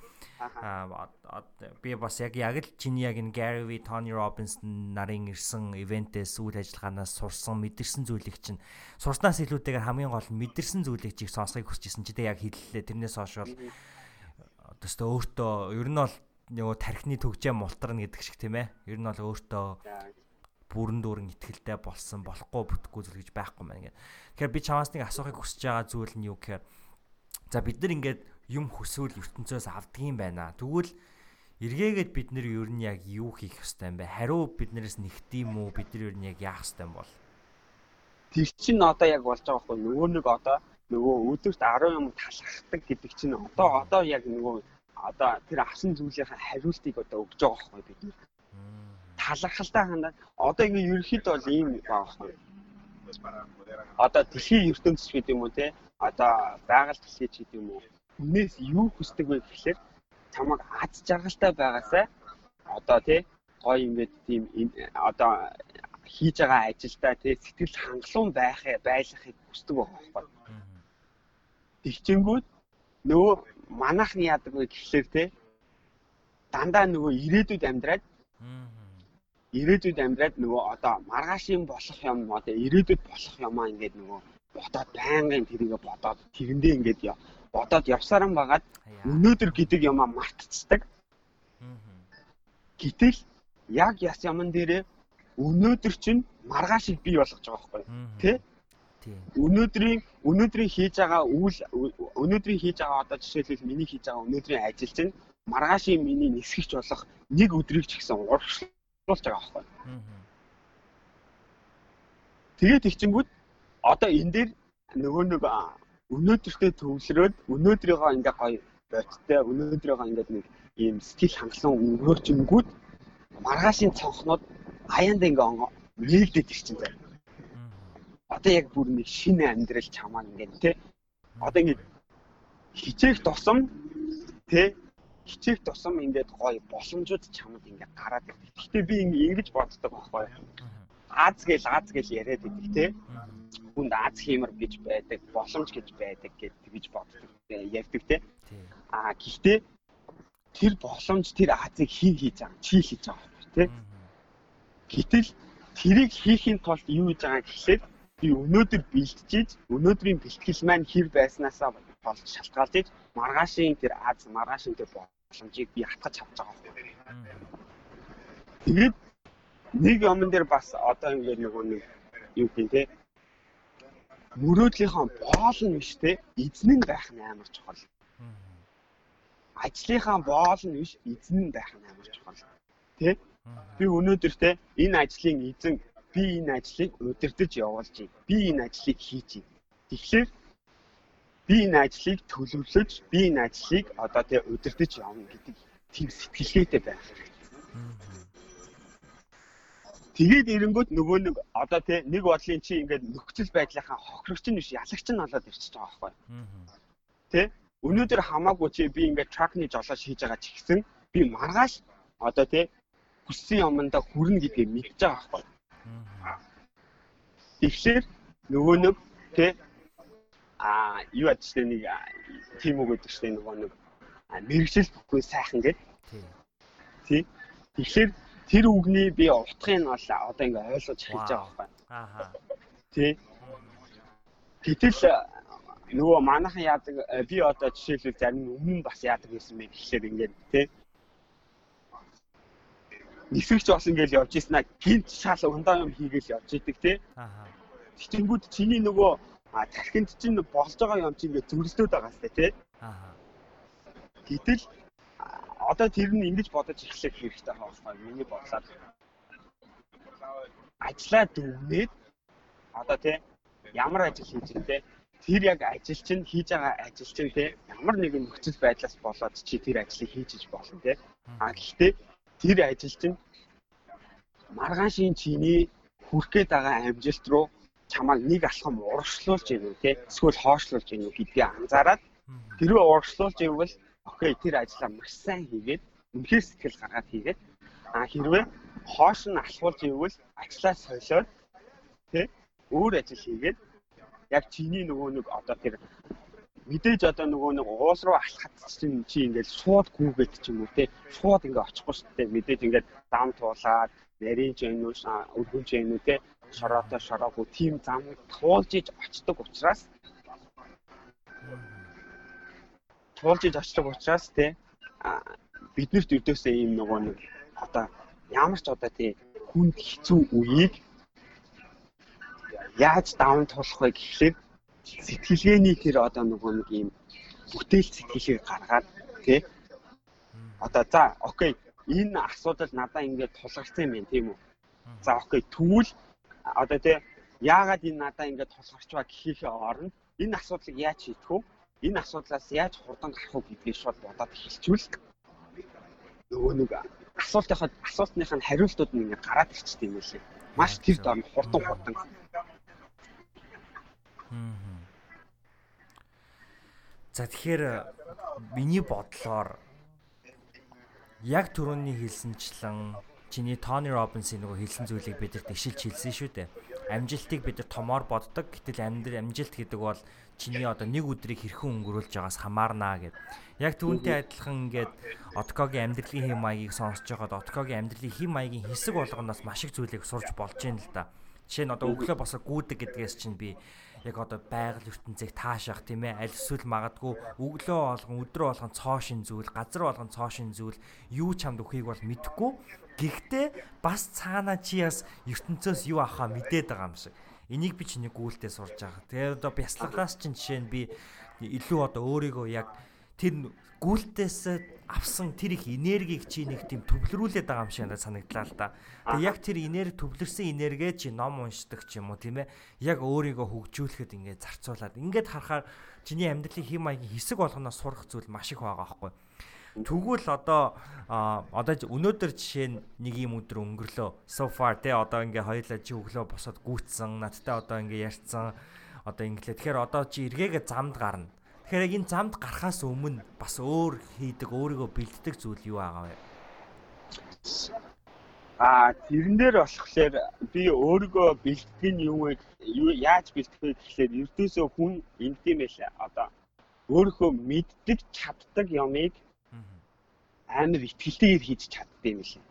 би бас яг яг л чиний яг энэ Gary V, Tony Robbins нарын ирсэн ивентээс үйл ажиллагаанаас сурсан мэдэрсэн зүйлийг чинь сурснаас илүүтэйгээр хамгийн гол нь мэдэрсэн зүйлийг чиг сонсхийг хүсэж исэн чи тэг яг хэллээ. Тэрнээс хойш бол төстөө өөртөө ер нь бол нөгөө тархины төгжээ мултарна гэдэг шиг тийм ээ. Ер нь бол өөртөө бүрэн дүүрэн ихтгэлтэй болсон болохгүй бүтэхгүй зүйл гэж байхгүй мэн ингээд. Тэгэхээр би чамаас нэг асуухыг хүсэж байгаа зүйл нь юу гэхээр за бид нар ингээд юм хүсвэл ертөнцөөс авдгийм байна. Тэгвэл эргээгээд бид нэр ер нь яг юу хийх ёстой юм бэ? Хариу биднээс нэгдэм үү? Бид нар ер нь яг яах ёстой юм бол? Тэр чинь одоо яг болж байгаа байхгүй нөгөө нэг одоо нөгөө өдөрт 10 юм талхахдаг гэдэг чинь одоо одоо яг нөгөө одоо тэр авсан зүйлийн хариултыг одоо өгж байгаа байхгүй бид нэр. Талхалтаа хандаа одоо ингээ ерөөхдөө бол ийм байхгүй. Одоо дэлхийн ертөнцийн гэдэг юм уу те одоо байгаль дэлхий ч гэдэг юм уу хүнээс юу хүсдэг вэ гэхлээр чамайг аз жаргалтай байгаасай одоо тий гоё ингээд тийм одоо хийж байгаа ажилдаа тий сэтгэл хангалуун байх байлгахыг хүсдэг байгаа байхгүй. Тэгчэнгүүд нөгөө манайхны яадаг вэ гэхлээр те дандаа нөгөө ирээдүйд амьдраад ирээдүйд амьдраад нөгөө одоо маргаашийн болох юм одоо ирээдүйд болох юмаа ингээд нөгөө бодоод байнгын тэрийг бодоод тэрэндээ ингээд бодоод явсаран байгаад өнөөдөр гэдэг юмаа мартцдаг. Гэтэл яг яс яман дээрээ өнөөдөр чинь маргаашийг бий болгож байгаа байхгүй тий Өнөөдрийн өнөөдрийн хийж байгаа үйл өнөөдрийн хийж байгаа одоо жишээлбэл миний хийж байгаа өнөөдрийн ажил чинь маргаашийн миний нисгэгч болох нэг өдрийг ч гэсэн урагшлуулж байгаа байхгүй. Тэгээд ихчингүүд одоо энэ дээр нөгөө нэг өнөөдөртөө төвлөрөөд өнөөдрийгөө ингээ гоё бодтой өнөөдрийгөө ингээ нэг ийм сэтгэл хангалуун өнгөрөөчөнгүүд маргаашийн цонхнууд аяанда ингээ нээгдэж ирчихсэн заяа одоо яг бүр нэг шинэ амьдрал чамаа ингээд те одоо ингээд хичээх тусам те хичээх тусам ингээд гоё боломжууд чамд ингээд гараад ирдэг. Гэхдээ би ингэж боддог байхгүй юу? Аз гэл аз гэл яриад идэг те. Хүнд аз хиймэр гэж байдаг, боломж гэж байдаг гэж боддог. Ярьдаг те. Аа гэхдээ тэр боломж тэр азыг хин хийж байгаа, чи хийж байгаа те. Гэтэл тэрийг хийхин тулд юу хийж байгаа гэхлээр би өнөөдөр бэлтжиж өнөөдрийн бэлтгэл маань хэр байснаасаа болж шалтгаалж маргаашийн тэр аз маргаашийн тэр боломжийг би хатгаж авч байгаа юм. Тэгээд нэг юмн дээр бас одоо ингээд нөгөө нэг юу гэх юм те мөрөөдлийнхөө боол нь биш те эзэн нь байх нь амар чухал. Ажлынхаа боол нь биш эзэн нь байх нь амар чухал. Тэ? Би өнөөдөр те энэ ажлын эзэн би энэ ажлыг удирдах явуулж байна. Би энэ ажлыг хийж байна. Тэгэхээр би энэ ажлыг төлөвлөж, би энэ ажлыг одоо тэ удирдах явна гэдэг тийм сэтгэлгээтэй байх хэрэгтэй. Тэгээд эренгүүт нөгөө нэг одоо тэ нэг бодлын чи ингээд нөхцөл байдлынхаа хохирогч нь биш ялагч нь болоод ирчихэж байгаа байхгүй. Тэ өнөөдөр хамаагүй чи би ингээд тракны жолооч хийж байгаа ч гэсэн би маргааш одоо тэ хүссэн юмдаа хүрнэ гэдгийг мэдж байгаа байхгүй. Тэгэхээр нөгөө нэг тэ а юу ядч тэ нэг тийм үг гэдэг чинь нөгөө нэг мэрэгжил бүхгүй сайхан гэдэг. Тий. Тэгэхээр тэр үгний би утгыг нь бол одоо ингээ ойлгож хэлж байгаа байхгүй. Ааха. Тий. Гэтэл нөгөө манайхан яадаг би одоо жишээлбэл зарим өмнө бас яадаг гэсэн мэй гэхлээр ингээд тий. Нисвэгч бас ингээл явж ийснаа гинт шал ундаа юм хийгээл явж идэг тий. Ааха. Тэнгүүд чиний нөгөө тархинд чинь болж байгаа юм чинь ингээд зүрхлээд байгаа сте тий. Ааха. Гэтэл одоо тэр нь ингэж бодож эхлэх хэрэгтэй байхгүй миний бодлоор. Ажлаа дүгнээд одоо тий ямар ажил хийж байгаа тэр яг ажил чинь хийж байгаа ажил чинь тий ямар нэгэн нөхцөл байдлаас болоод чи тэр ажлыг хийж иж болно тий. А гэхдээ тэр ажил чинь маргаашийн чиний хүрх гээд байгаа амжилт руу чамайг нэг алхам урагшлуулж ийнү тий. Эсвэл хоошлуулж ийнү гэдгийг анзаараад тэрөө урагшлуулж ивэл окей тэр ажлаа маш сайн хийгээд үнхээр сэтгэл гаргаад хийгээд а хэрвээ хоош нь алхуулж ивэл ажлаа солиод тий өөр ажил хийгээд яг чиний нөгөө нэг одоо тэр мэдээж одоо нөгөө нэг уус руу алхахад чинь чи ингээд шууд гүгээд ч юм уу те шууд ингээд очихгүй шүү дээ. Мэдээж ингээд зам туулаад нарийн жинүүш өргөн жинүү те шороотой шороогүй тийм зам туулж иж очдог учраас туулж иж очдог учраас те биднэрт өдөөсөө ийм нөгөө нэг одоо ямар ч одоо тий хүнд хэцүү үеийг яаж даван туулах вэ гэхлээр сэтгэлгээний тэр одоо нөгөө нэг ийм бүтээл сэтгэлийг гаргаад тий? Одоо за окей. Энэ асуудал надаа ингээд тулгарсан юм байна тийм үү? За окей. Тэгвэл одоо тий яагаад энэ надаа ингээд тулгарч байгаа гэхийнхээ оронд энэ асуудлыг яаж шийдэх вэ энэ асуудлаас яаж хурдан гарах вэ гэдгийг шууд бодоод хэлчихвэл нөгөө нэг асуултынхаа асуултных нь хариултууд нь ингээ гараад ирчихдээ юм лээ. Маш тэр дор хурдан хурдан. За тэгэхээр миний бодлоор яг түрүүний хэлсэнчлэн чиний Тони Робинсын нөгөө хэлсэн зүйлийг бидэрт ишилж хэлсэн шүү дээ. Амжилтыг бид нар томоор боддог. Гэтэл амьдрал амжилт гэдэг бол чиний одоо нэг өдрийг хэрхэн өнгөрүүлж байгаас хамаарнаа гэд. Яг түүнтэй адилхан ингээд Откогийн амьдралын хэм маягийг сонсож байгаад Откогийн амьдралын хэм маягийн хэсэг болгоноос маш их зүйлийг сурч болж байна л да. Жишээ нь одоо өглөө босоо гүйдэг гэдгээс чинь би яг одоо байгаль ертөнцийг таашаах тийм ээ аль эсвэл магадгүй өглөө болгон өдрөө болгон цоошин зүйл газар болгон цоошин зүйл юу чамд өхийг бол мэдэхгүй гэхдээ бас цаана чи бас ертөнцөөс юу ахаа мэдээд байгаа юм шиг Энийг би чиний гүйлтээ сурж байгаа. Тэгээд одоо бясалгалаас чинь жишээ нь би илүү одоо өөрийгөө яг тэр гүйлтээс авсан тэр их энергийг чи нэг тийм төвлөрүүлээд байгаа юм шиг надад санагдлаа л да. Тэгээ яг тэр энерги төвлөрсөн энергээ чи ном уншдаг ч юм уу тийм ээ. Яг өөрийгөө хөгжүүлэхэд ингээд зарцуулаад ингээд харахаар чиний амьдралын хэм маягийн хэсэг болгоноос сурах зүйл маш их байгаа байхгүй. Тэгвэл одоо одоо өнөөдөр жишээ нь нэг юм өдөр өнгөрлөө. So far те одоо ингээ хоёулаа чи өглөө босоод гүйцсэн. Надтай одоо ингээ ярьцсан. Одоо инглээ. Тэгэхээр одоо чи эргээгээ замд гарна. Тэгэхээр яг энэ замд гарахаас өмнө бас өөр хийдэг, өөрийгөө бэлддэг зүйл юу байгаа вэ? А тэрэн дээр болохоор би өөрийгөө бэлтгэх нь юу вэ? Яаж бэлтгэх вэ гэхлээр ердөөсөө хүн тийм байлаа. Одоо өөрийнхөө мэддэг, чаддаг юмыг амар ихтгэлтэйгээр хийж чаддсан юм лээ.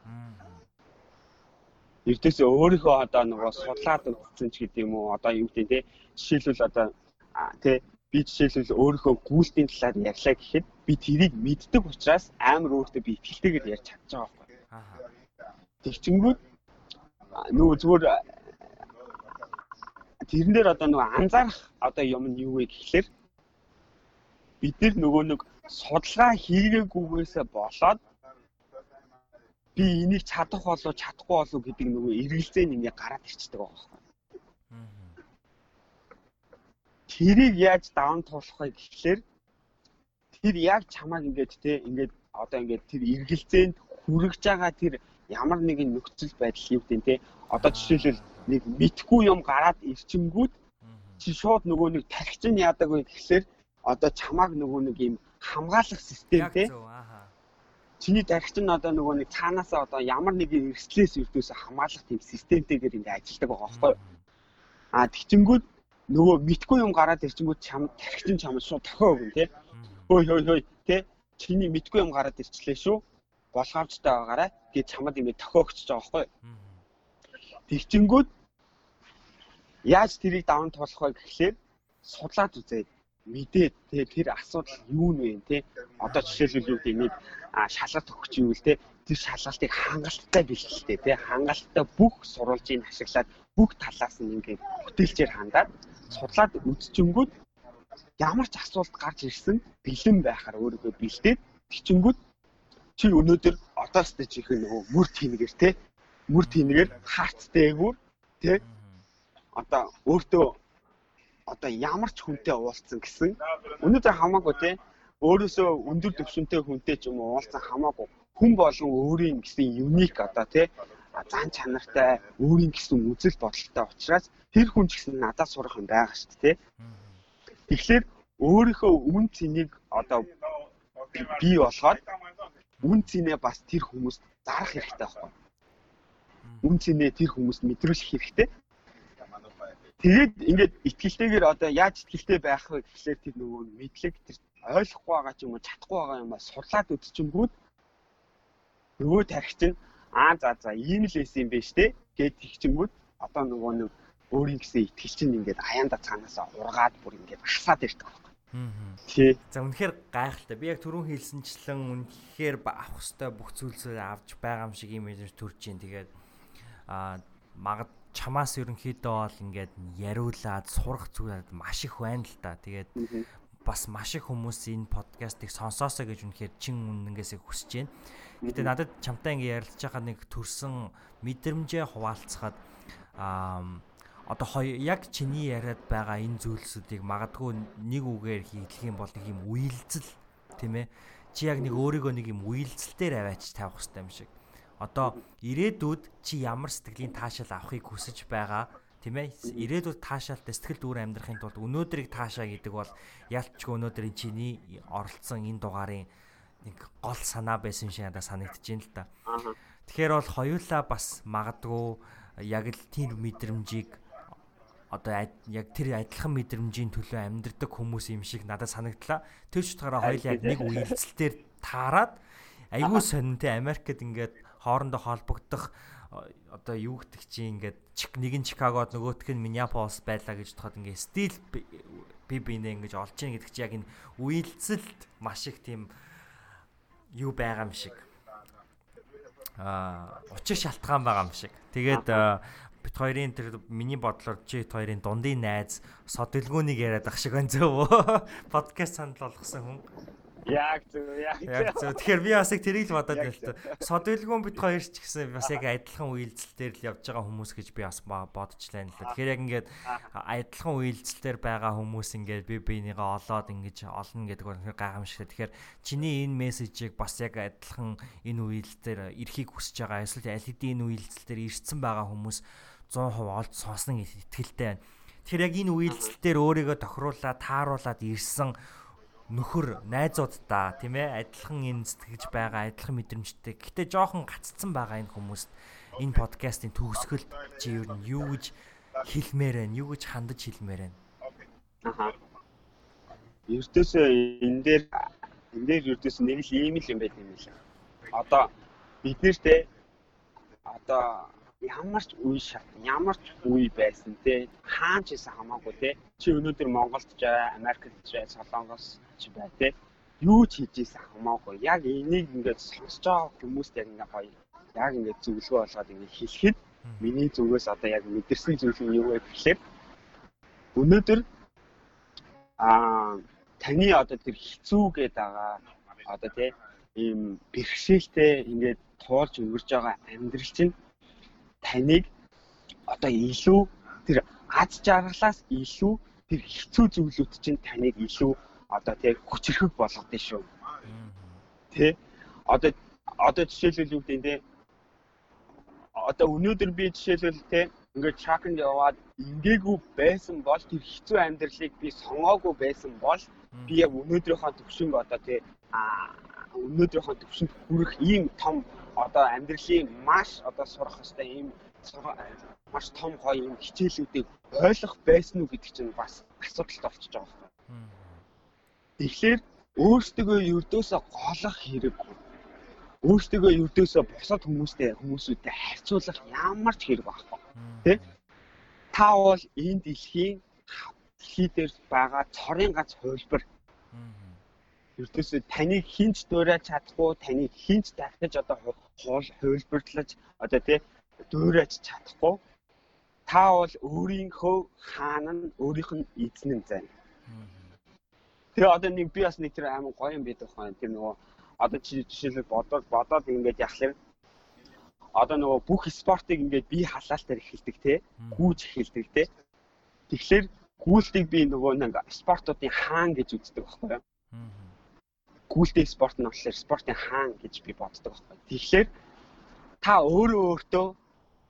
Эрдээсээ өөрийнхөө одоо нөгөө судлаад үзсэн ч гэдэг юм уу одоо юу гэдэг те жишээлбэл одоо те би жишээлбэл өөрийнхөө гүйлтийн талаар ярьлаа гэхэд би тэрийг мэддэг учраас амар өөртөө би ихтгэлтэйгээр ярьж чадж байгаа байхгүй. Тэгчингүүд нөгөө зүгээр тэрэн дээр одоо нөгөө анзаарах одоо юм нь юу вэ гэхлээр бид нар нөгөө нэг судалгаа хийгээгүйгээсээ болоод би энийг чадах болов чадахгүй болов гэдэг нөгөө эргэлзээ нь ингээ гараад ирчихдэг байгаа байхгүй. Тэрийг яаж даван туулах вэ гэхлээр тэр яг чамааг ингээд те ингээд одоо ингээд тэр эргэлзээнд хүрэж байгаа тэр ямар нэгэн нөхцөл байдал юу гэдэг те одоо жишээлбэл нэг мэдхгүй юм гараад ирчингүүд чи шууд нөгөө нэг тархич нь яадаг вэ гэхлээр одоо чамааг нөгөө нэг юм хамгаалах систем те. чиний тархич нь одоо нөгөө нэг цаанаасаа одоо ямар нэгэн эрсдлээс өрдөөс хамгаалах тийм системтэйгээр ингэ ажилладаг байгаа байхгүй а тэгчингүүд нөгөө мэдгүй юм гараад ирчингүүд чам тархич нь чамд шууд тохио өгнө те хөөй хөөй хөөй те чиний мэдгүй юм гараад ирчлээ шүү. Болгоомжтой байгаарай гэж чамд ингэ тохиогчж байгаа байхгүй. Тэгчингүүд яаж тэрийг даван туулах вэ гэхлээр судлаад үзээ мэдээд те тэр асуудал юу вэ те одоо жишээлбэл юу гэдэг нэг шалгалт өгч юу л те тэр шалгалтыг хангалттай бэлтгэлтэй те хангалттай бүх сурвалжийг ашиглаад бүх талаас нь ингээд бүтээлчээр хандаад судлаад үзчихэнгүүт ямар ч асуулт гарч ирсэн бэлэн байхаар өөрийгөө бэлдээд тэгчингүүд чи өнөөдөр одоос дэж их нөгөө мөр тийнгээр те мөр тийнгээр хаарц дээгүүр те одоо өөртөө одоо ямар ч хүнтэй уулзсан гэсэн. Өнөөдөр хамаагүй те өөрөөсөө өндөр төвшөнтэй хүнтэй ч юм уу уулзсан хамаагүй хүн болон өөрийн гэсэн юник одоо те зан чанартай өөрийн гэсэн үзэл бодолтой учраас тэр хүн ч гэсэн надад сурах юм байгаа шүү дээ тэгэхээр өөрийнхөө үн цэнийг одоо бий болгоод үн цэнээ бас тэр хүмүүст зарах хэрэгтэй байхгүй. Үн цэнээ тэр хүмүүст мэдрүүлэх хэрэгтэй. Тэгээд ингээд ихтгэлтэйгээр одоо яаж ихтгэлтэй байх вэ гэхлээр тэр нөгөө мэдлэг тэр ойлгохгүй байгаа ч юм уу чадахгүй байгаа юм ба сурлаад үдчингүүд нөгөө тархич нь аа за за ийм л эс юм биш те гэд тэгчингүүд одоо нөгөө нэг өөрийн гэсэн итгэл чинь ингээд аяанда цаанаасаа ургаад бүр ингээд хасаад ирдэг байхгүй. Тий. За үнэхээр гайхалтай. Би яг түрүүн хэлсэнчлэн үнэхээр авах хөстэй бүх зүйлсээ авч байгаа юм шиг имиж төрж जैन. Тэгээд аа магад чамаас ерөнхийдөө бол ингээд яриулаад сурах зүйл маш их байна л та. Тэгээд бас маш их хүмүүс энэ подкастыг сонсоосоо гэж үнэхээр чин үнэнгээсээ хүсэж байна. Гэтэ надад чамтай ингээд ярилцж байгаа нэг төрсэн мэдрэмжээ хуваалцахад аа одоо хоёр яг чиний яриад байгаа энэ зүйлсүүдийг магадгүй нэг үгээр хийх юм бол нэг юм үйлцэл тийм ээ. Чи яг нэг өөрийгөө нэг юм үйлцэлээр аваач тавих хэрэгтэй юм шиг. Одоо ирээдүйд чи ямар сэтгэлийн таашаал авахыг хүсэж байгаа тийм ээ ирээдүйд таашаалтай сэтгэл дүүрэн амьдрахын тулд өнөөдрийг таашаа гэдэг бол ялчгүй өнөөдрийн чиний оролцсон энэ дугаарын нэг гол санаа байсан шиг надад санагдаж байна л да. Тэгэхээр бол хоёулаа бас магадгүй яг л тийм мэдрэмжийг одоо яг тэр адилхан мэдрэмжийн төлөө амьдрдаг хүмүүс юм шиг надад санагдлаа. Тэр ч утгаараа хоёул яг нэг үйлдэлтээр таарад айгүй сонинтэй Америкт ингээд хоорондоо холбогдох одоо юу гэдэг чи ингээд нэг нь Чикагод нөгөөх нь Миннеаполис байлаа гэж бодоход ингээд стил би бинэ ингэж олж ийн гэдэг чи яг энэ үйлцэлд маш их тийм юу байгаа юм шиг а учир шалтгаан байгаа юм шиг. Тэгээд бит хоёрын тэр миний бодлоор чи хоёрын дундын найз сод дэлгүүнийг яриад ах шиг байна зөө. Подкаст санал болгосон хүн. Яг зөв яг. Зөв. Тэгэхээр би бас яг тэрийг л бодоод байна л та. Сод илгүүн бит хоёр ч гэсэн бас яг адилхан үйлдэлтээр л явж байгаа хүмүүс гэж би бас бодчихлаа л. Тэгэхээр яг ингээд адилхан үйлдэлтээр байгаа хүмүүс ингээд би биенийгээ олоод ингэж олно гэдэг нь гайхамшигтай. Тэгэхээр чиний энэ мессежийг бас яг адилхан энэ үйлдэлтээр эрхийг хүсэж байгаа. Эсвэл аль хэдийн энэ үйлдэлтээр ирсэн байгаа хүмүүс 100% олж сонсно гэж итгэлтэй байна. Тэгэхээр яг энэ үйлдэлтээр өөрийгөө тохируулаад тааруулаад ирсэн нөхөр найзуудтай тийм ээ адилхан энэ сэтгэж байгаа адилхан мэдрэмжтэй. Гэтэ жоохон гаццсан байгаа энэ хүмүүст энэ подкастын төгсгөлд чи юу нь юу гэж хэлмээр байна? Юу гэж хандаж хэлмээр байна? Аха. Ердөөсөө энэ дээр энэ дээр ердөөс нэг л ийм л юм байт юм лээ. Одоо бид нэртэй одоо ямар ч үе шат ямар ч үе байсан те хаан ч гэсэн хамаагүй те. Чи өнөөдөр Монголд ч Америкт ч Солонгос ч бай те. Юу ч хийж ийсэн хамаагүй. Яг энийг ингээд сонсож байгаа хүмүүст яг ингээд гоё. Яг ингээд зөвлөгөө болгоод ингээд хэлэхэд миний зүгээс одоо яг мэдэрсэн зүйл нь юу вэ гэхээр өнөөдөр аа таны одоо тэр хэцүү гээд байгаа одоо тий ийм бэрхшээлтэй ингээд туулж өнгөрж байгаа амьдрал чинь таныг одоо илүү тэр аз жаргалаас илүү тэр хэцүү зүйлүүд чинь таныг илүү одоо тэр хүчрхэг болгодсон шүү. Тэ? Одоо одоо жишээлбэл юу гэдэг нь одоо өнөөдөр би жишээлбэл те ингээд чакнд яваад ингээгүй байсан бол тэр хэцүү амьдралыг би сонгоогүй байсан бол би яг өнөөдрийнхөө төвшинг одоо те а өнөөдрийнхөө төвшөнд хүрэх ийм том одоо амьдралын маш одоо сурах хэвээр ийм маш том гоё ийм хичээлүүдийг ойлгох байсан уу гэдэг чинь бас асуудалтай болчихж байгаа байна. Тэгэхээр өөрсдөө ердөөсөө голох хэрэггүй өөртөө ердөөсөө бусад хүмүүстэй хүмүүсүүдтэй харьцуулах ямар ч хэрэг байхгүй. Тэ? Та бол энэ дэлхийн дэлхий дээр байгаа цорын гац хувилбар. Ердөөсөө таныг хинч дуурайж чадахгүй, таныг хинч дахиж одоо хоол хувилбарлаж одоо тэ дуурайж чадахгүй. Та бол өөрийнхөө хаана нь өөрийнх нь эзэн нь зайна. Тэгээ одоо нэг би бас нэг тэр амар гоё юм байдаг байна. Тэр нөгөө одоо жишээлбэл бодоод бодоод ингээд яхахлаар одоо нөгөө бүх спортыг ингээд би халаалтаар эхэлдэг те гүйж эхэлдэг те тэгэхээр гүйлтийг би нөгөө нэг спортуудын хаан гэж үздэг байхгүй юу гүйлтэй спорт нь болохоор спортын хаан гэж би боддог байхгүй. Тэгэхээр та өөрөө өөртөө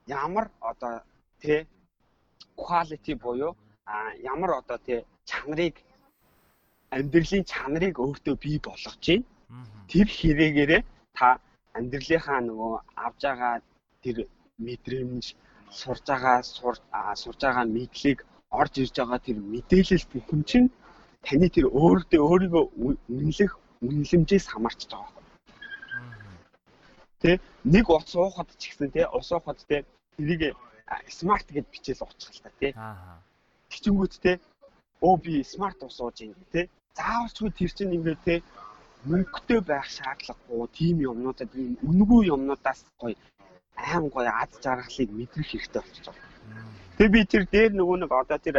ямар одоо те quality буюу а ямар одоо те чанарыг амьдралын чанарыг өөртөө бий болгож байна Тэр хэрэгээрээ та амьдралынхаа нөгөө авж байгаа тэр мэдрэмж сурж байгаа сурж байгаа мэдлэг орж ирж байгаа тэр мэдээлэл бүхэн чинь таны тэр өөртөө өөрийгөө үнэлэх үнэлэмжээс хамаарч байгаа байхгүй. Тэ нэг ус уухад ч гэсэн тэ ус уухад тэ тэрийг смарт гэж бичээл та тэ. Аа. Тэгчингүүт тэ оо би смарт ус ууж ин тэ. Заавалчгүй тэр чинь ингээд тэ мөнгөтэй байх шаардлагагүй тийм юмнуудад ийм үнгүй юмнуудаас гоё аим гоё аз жаргалыг мэдрэх хэрэгтэй байгаа. Тэгээ би тэр дээр нөгөө нэг одоо тэр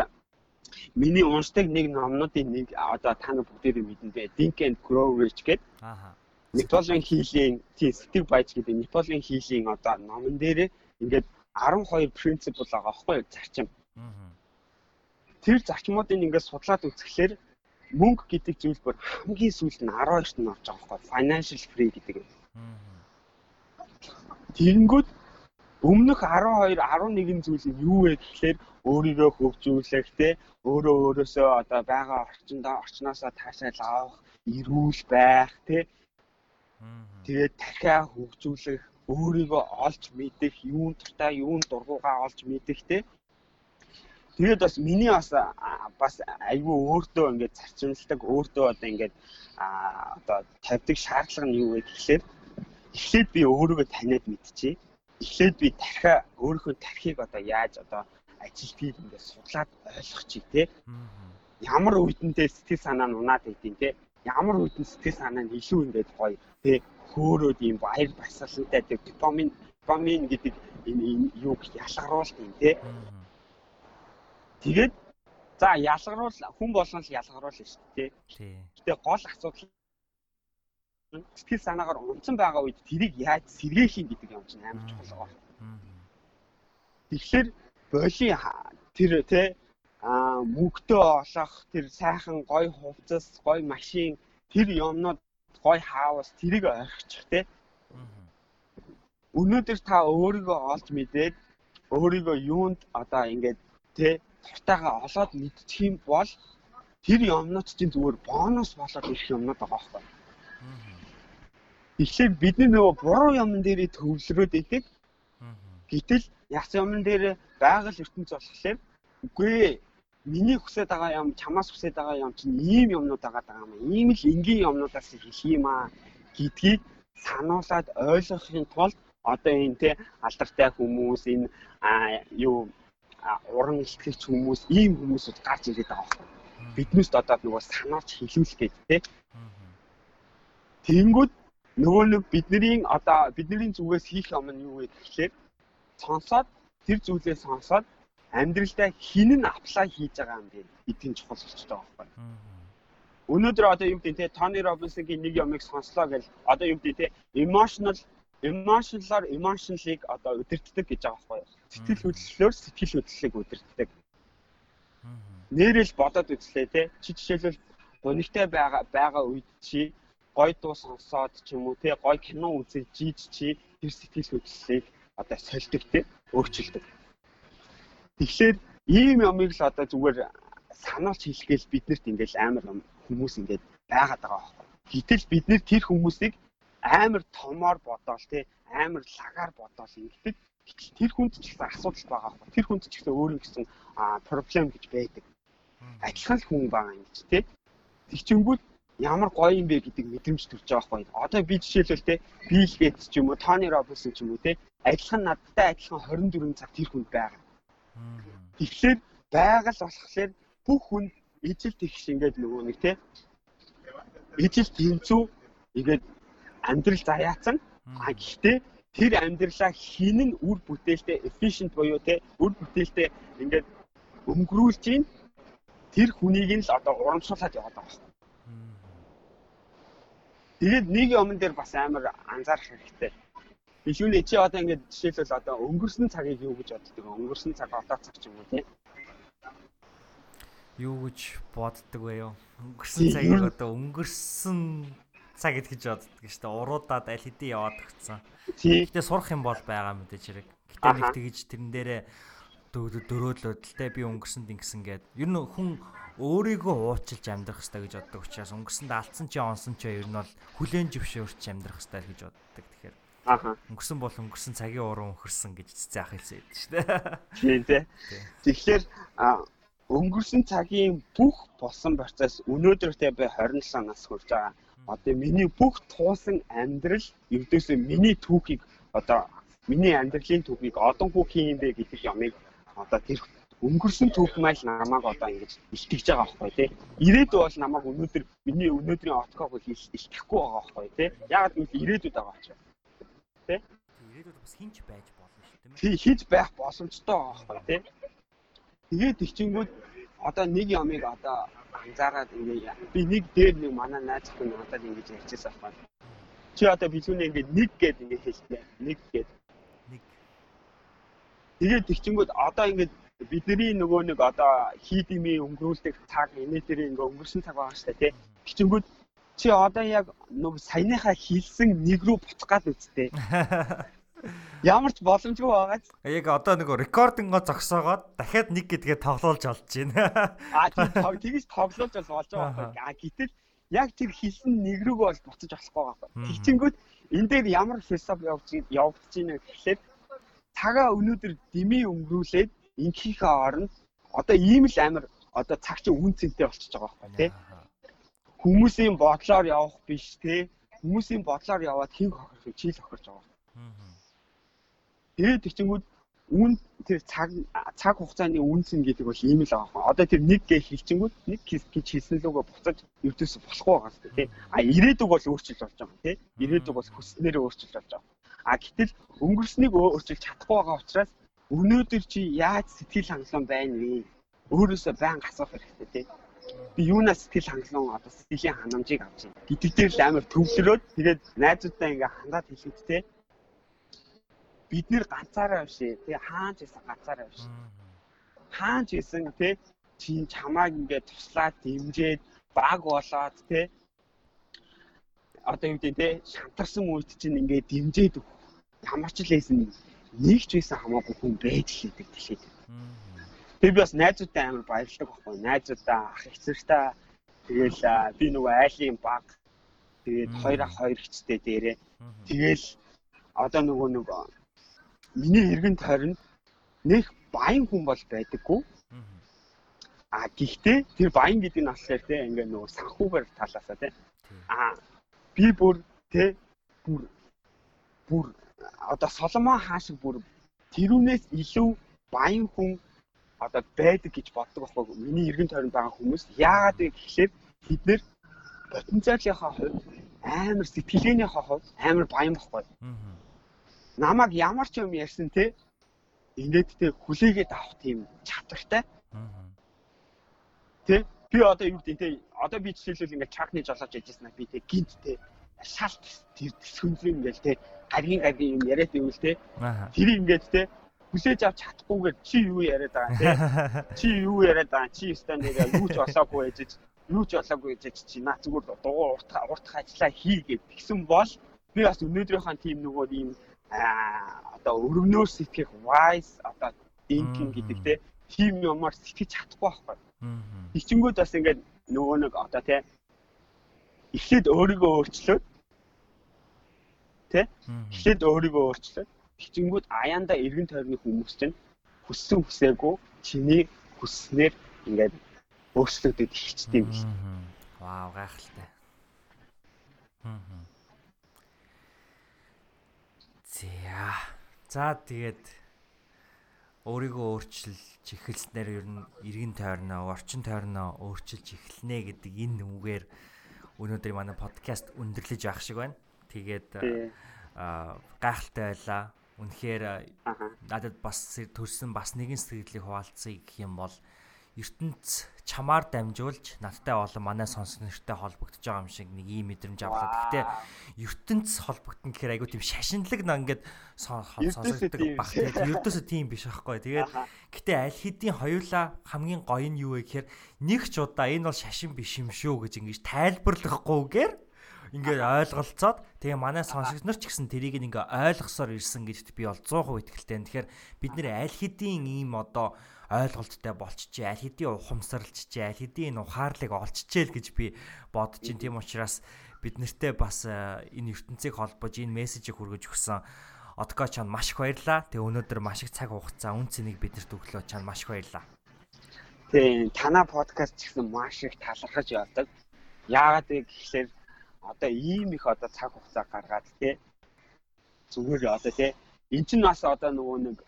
миний уншдаг нэг номнуудын нэг одоо та нар бүгдээрээ мэдэн дээ. Think and Grow Rich гэдэг. Аа. Неполеон хийлийн тийм сэтгэв баяж гэдэг Неполеон хийлийн одоо номон дээр ингээд 12 принцип байгаа байхгүй юу зарчим. Аа. Тэр зарчмуудыг ингээд судлаад үзэхлээр мөнгө гэдэг зүйл бүр хамгийн сүүлд нь 12-т нь орж байгаа байхгүй financial free гэдэг. Тэгэнгүүт өмнөх 12 11 зүйл нь юу вэ гэхлээр өөрийгөө хөгжүүлэх те өөрөө өөрөөсөө одоо байгаа орчиндөө орчноосоо таашаал авах, эрүүл байх те тэгээд дахиад хөгжүүлэх, өөрийгөө олж мэдэх, юун туртаа, юун дургуугаа олж мэдэх те Тэгээд бас миний бас бас айгүй өөртөө ингээд зарчимлдаг өөртөө одоо ингээд одоо тавьдаг шаардлага нь юу вэ гэхлээр эхлээд би өөрийгөө таниад мэдчихье. Эхлээд би тархиа өөрийнхөө тархийг одоо яаж одоо ажилтгийг ингээд судлаад ойлгочих тий. Ямар үедэнтэй сэтгэл санаа нь унаад байдیں۔ тий. Ямар үедэн сэтгэл санаа нь илүү ингээд гоё тий хөөрөөд юм баяр баясгалантай тий допамин допамин гэдэг энэ юуг ялгаруулт юм тий. Тэгээд за ялгаруул хүн болгон л ялгаруулна шүү дээ. Тий. Гэтэ гол асуудал сэтгэл санаагаар унтсан байгаа үед тэрийг яаж сэргээх юм гэдэг юм чинь амар чухал байгаа. Тэгэхээр боли тэр те а мөнгөтэй олох тэр сайхан гой хувцас, гой машин тэр юмнууд гой хаус тэрийг орхичих те. Өнөөдөр та өөрийгөө олж мэдээд өөрийгөө юунд одоо ингээд те тартайгаа олоод мэдчих юм бол тэр юмнууд чинь зүгээр бонус болоод ирэх юмнууд байгаа байхгүй. Тэгэхээр бидний нөгөө буруу юмн дээр төвлөрөөд идэг. Гэтэл яц юмн дээр байгаль ертөнц болохоор үгүй миний хүсэж байгаа юм чамаас хүсэж байгаа юм чинь ийм юмнууд байгаа юм. Ийм л энгийн юмнуудаас хэлэх юм аа гэдгийг сануулад ойлгохын тулд одоо энэ те алдартай хүмүүс энэ юу уран ихтгэгч хүмүүс ийм хүмүүсүүд гарч ирээд байгаа байхгүй. Биднээс одоо нөгөө санаач хилүүлэх гээд те. Тэнгүүд нөгөө нэг бидний одоо бидний зүгээс хийх юм нь юу вэ гэхлээр сонсоод тэр зүйлээ сонсоод амьдралдаа хин нь аплай хийж байгаа юм бэ гэдгийг чухал байгаа байхгүй. Өнөөдөр одоо юу гэдэг те Тони Робинсонгийн нэг юмыг сонслоо гэл одоо юу гэдэг те emotional emotional emotionally одоо өдөртдөг гэж байгаа байхгүй. Сэтгэл хөдлөлөөр сэтгэл хөдлөлийг өдөртдөг. Нэрэл бодоод үзлээ те. Чи жишээлбэл гонигтай байгаа байгаа үед чи гой дуу сонсоод ч юм уу те гой кино үзэж жийж чи тэр сэтгэл хөдлөлийг одоо сольдог те өөрчилдөг. Тэгэхээр ийм юмыг л одоо зүгээр сануулж хэлгээл биднэрт ингээл амар хүмүүс ингээд байгаад байгаа байхгүй. Гэтэл бид нэр тэр хүмүүсийг амар томоор бодоол те амар лагаар бодоол ингэдэг. Гэтэл тэр хүнд ч гэсэн асуудал байгаа байхгүй. Тэр хүнд ч гэсэн өөрөө гэсэн проблем гэж байдаг. Адилхан л хүн байгаа юм чи те. Тэгчингүүд ямар гоё юм бэ гэдэг мэдрэмж төрж байгаа байхгүй. Одоо би жишээлбэл те Bill Gates ч юм уу, Tony Robbins ч юм уу те адилхан надтай адилхан 24 цаг тэр хүнд байгаа. Тэгэхээр байгаль болохоор бүх хүн ижил тэгш ингээд нөгөө нэг те ижил тэнцүү ингээд амьдрал заяатсан. А гэхдээ тэр амьдралаа хинэн үр бүтээлтэй efficient буюу те үр бүтээлтэй ингээд өнгөрүүлж ийн тэр хүнийг нь л одоо урамшуулад яваад байгаа. Тэгээд нэг юм дээр бас амар анзаарах хэрэгтэй. Бишүүний чи одоо ингээд жишээлбэл одоо өнгөрсөн цагийг юу гэж боддог вэ? Өнгөрсөн цаг одоо цаг ч юм уу тийм. Юу гэж боддог вэ юу? Өнгөрсөн цагийг одоо өнгөрсөн цаг гэж боддог шүү дээ. Уруудаад аль хэдийн яваад өгцөн. Гэтэ сурах юм бол байгаа мэдээж хэрэг. Гэтэ нэг тэгж тэрэн дээрээ дөрөөдлөд л те би өнгөрсөнд ингэсэн гээд ер нь хүн өөрийгөө уучлж амьдрах хэрэгтэй гэж боддог учраас өнгөрсөнд алдсан чи онсон чи ер нь бол хүлэн зөвшөөрч амьдрах хэрэгтэй гэж боддог. Тэгэхээр Аха. Өнгөрсөн бол өнгөрсөн цагийн уран өнгөрсөн гэж цэцэн ах хэлсэн байдаг шүү дээ. Тийм тий. Тэгэхээр өнгөрсөн цагийн бүх болсон процесс өнөөдөртэй бай 27 нас хүрч байгаа. Одоо миний бүх туусан амьдрал ердөөсөө миний түүхийг одоо миний амьдралын түүхийг одоо хүү хийн бэ гэдэг ямыг одоо тэр өнгөрсөн түүх мэл намайг одоо ингэж илтгэж байгаа байхгүй тий. Ирээдүй бол намайг өнөөдөр миний өнөөдрийн отгоог илтгэхгүй байгаа байхгүй тий. Ягаад гэвэл ирээдүйд байгаа учраас. Тий. Ирээдүйд бас хинч байж болно шүү дээ. Тий, хийж байх боломжтой байгаа байхгүй тий. Тэгээд ихчингүүд одоо нэг ямыг одоо анзаараад ингээ би нэг дээр нэг манай найз хүн надад ингэж ярьчихсан байна. Чи одоо билүүнээ ингээ нэг гээд ингээ хэлсэн. Нэг гээд. Нэг. Тэгээд ихчингүүд одоо ингээ бидний нөгөө нэг одоо хийдимийн өнгөрүүлдэг цаг дээр ингээ өнгөрсөн цаг байгаа шүү дээ тий. Гिचэнгүүд чи одоо яг нөгөө саяныхаа хийлсэн нэг рүү буцах гал үсттэй. Ямар ч боломжгүй байгаа. Яг одоо нөгөө рекординго зогсоогоод дахиад нэг гэдгээ тоглуулж олж байна. А тийм тэгж тоглуулж бол болж байгаа байхгүй. А гэтэл яг тэр хийсэн нэг рүүгээ бол буцаж болохгүй байгаа байхгүй. Тэгчингүүд энэ дээр ямар философи явж явагдаж байна гэхлээр цагаа өнөөдөр дими өнгөрүүлээд инхийнхээ оронд одоо ийм л амар одоо цаг чи үн цэнтэй болчихж байгаа байхгүй тий. Хүмүүсийн бодлоор явах биш тий. Хүмүүсийн бодлоор яваад хин хохирох чи л хохирч байгаа. Тэгээд тэгчингүүд үн тэр цаг цаг хугацааны үнсэн гэдэг бол ийм л байгаа. Одоо тэр нэг гээ хэлчингүүд нэг гэж хэлсэн лүгөө буцаж ертөөс болохгүй байгаа шүү дээ. А ирээдүг бол өөрчилж болж байгаа тий. Ирээдүг бол хүснээрээ өөрчилж болж байгаа. А гэтэл өнгөрснийг өөрчилж чадахгүй байгаа учраас өнөөдөр чи яаж сэтгэл хангалуун байна вэ? Өөрөөсөө байн асуух хэрэгтэй тий. Би юунаас сэтгэл хангалуун одоо сэтгэлийн ханамжийг авч байна. Гэдэг дээр л амар төвлөрөөд тэгээд найзуудтай ингээ хандаад хэлээд тий. Бид нэр ганцаараа биш ээ тий хаанч исэн ганцаараа биш. Хаанч исэн тий чи чамааг ингээ туслаад дэмжээд баг болоод тий одоо юу гэдэг те шантарсан үед чинь ингээ дэмжээд ямар ч л лээсэн нэг ч байсан хамаагүй хүн байж л идэг дэлхийд. Би бас найзуудтай амар баярлдаг байхгүй. Найзуудаа ах эцэртэй тэгэл би нөгөө айлын баг тэгээд хоёр ах хоёр хэцтэй дээрээ тэгэл одоо нөгөө нөгөө миний эргэн тойронд нэг баян хүн бол байдаггүй. А гэхдээ тэр баян гэдэг нь болохоор те ингээ нөгөө санхүүгээр талаасаа те. А би бүр те бүр бүр одоо Соломон хаа шиг бүр тэрүүнээс илүү баян хүн одоо байдаг гэж боддог байхгүй миний эргэн тойронд байгаа хүмүүс яагаад вэ гэхлээр бид нэр потенциалынхаа хувьд амар сэтгэлгээнийхаа хувьд амар баян байхгүй. Намаг ямар ч юм ярьсан те ингээд те хүлээгээд авах тийм чадвартай. Тэ би одоо юу гэдэг те одоо би жишээлбэл ингээд чакны жолооч яжсэн би те гинт те шалт тэр төсгөнзөө ингээл те гаргийн гаргийн юм яриад ивэл те тэр ингээд те хүсэж авч чадахгүйгээр чи юу яриад байгаа те? Чи юу яриад байгаа? Чи стан дээр юу ч болоогүй ээжэж юу ч болоогүй ээжэж чи наа зүгээр дугуй урт урт ажиллаа хий гэд тэгсэн бол би бас өнөөдрийнхөө тим нөгөө ийм аа одоо өргөнөөр сэтгэх wise одоо thinking гэдэг те тим юмар сэтгэж чадахгүй байхгүй. Мгм. Ичингүүд бас ингээд нөгөө нэг одоо тий эхлээд өөрийгөө өөрчлөөд Мгм. эхлээд өөрийгөө өөрчлөөд ичингүүд аяанда эргэн тойрны хүмүүс чинь хүссэн хүсээгүй чиний хүсснээр ингээд өөрчлөгдөд эхэлчихдээ юм. Мгм. Вау, гайхалтай. За. За тэгээд өөрийгөө өөрчилж эхэлснээр ер нь эргэн тойрноо, орчин тойрноо өөрчилж эхэлнэ гэдэг энэ үгээр өнөөдөр манай подкаст өндөрлөж явах шиг байна. Тэгээд гайхалтай байлаа. Үнэхээр надад бас төрсэн бас нэгэн сэтгэлийг хуваалцъя гэх юм бол ертөнц чамаар дамжуулж надтай болон манай сонсох нэртэй холбогдож байгаа юм шиг нэг ийм мэдрэмж авлаа. Гэхдээ ертөнц холбогдсон гэхээр айгуу тийм шашинлаг наа ингээд сонсогддог баг. Ердөөсөө тийм биш байхгүй. Тэгээд гэтээ аль хэдийн хоёулаа хамгийн гоё нь юу вэ гэхээр нэг ч удаа энэ бол шашин биш юм шүү гэж ингэж тайлбарлахгүйгээр ингээд ойлголцоод тэгээ манай сонсогч нар ч гэсэн тэрийг ингээ ойлгосоор ирсэн гэдэгт би бол 100% итгэлтэй. Тэгэхээр бид нэр аль хэдийн ийм одоо ойлголттой болчихжээ, аль хэдийн ухамсарлжжээ, аль хэдийн энэ ухаарлыг олчжээ л гэж би бодож байна. Тийм учраас бид нартэй бас э, энэ ертөнцийг холбож энэ мессежийг хүргэж өгсөн Одко чанд маш их баярлаа. Тэгээ өнөөдөр маш их цаг хугацаа үн цэнийг биднэрт өглөө чанд маш их баярлаа. Тий, танаа подкаст гэсэн маш их талархаж явдаг. Яагаад вэ гэхлээр одоо ийм их одоо цаг хугацаа гаргаад тий зүгээр одоо тий эн чинь бас одоо нөгөө нэг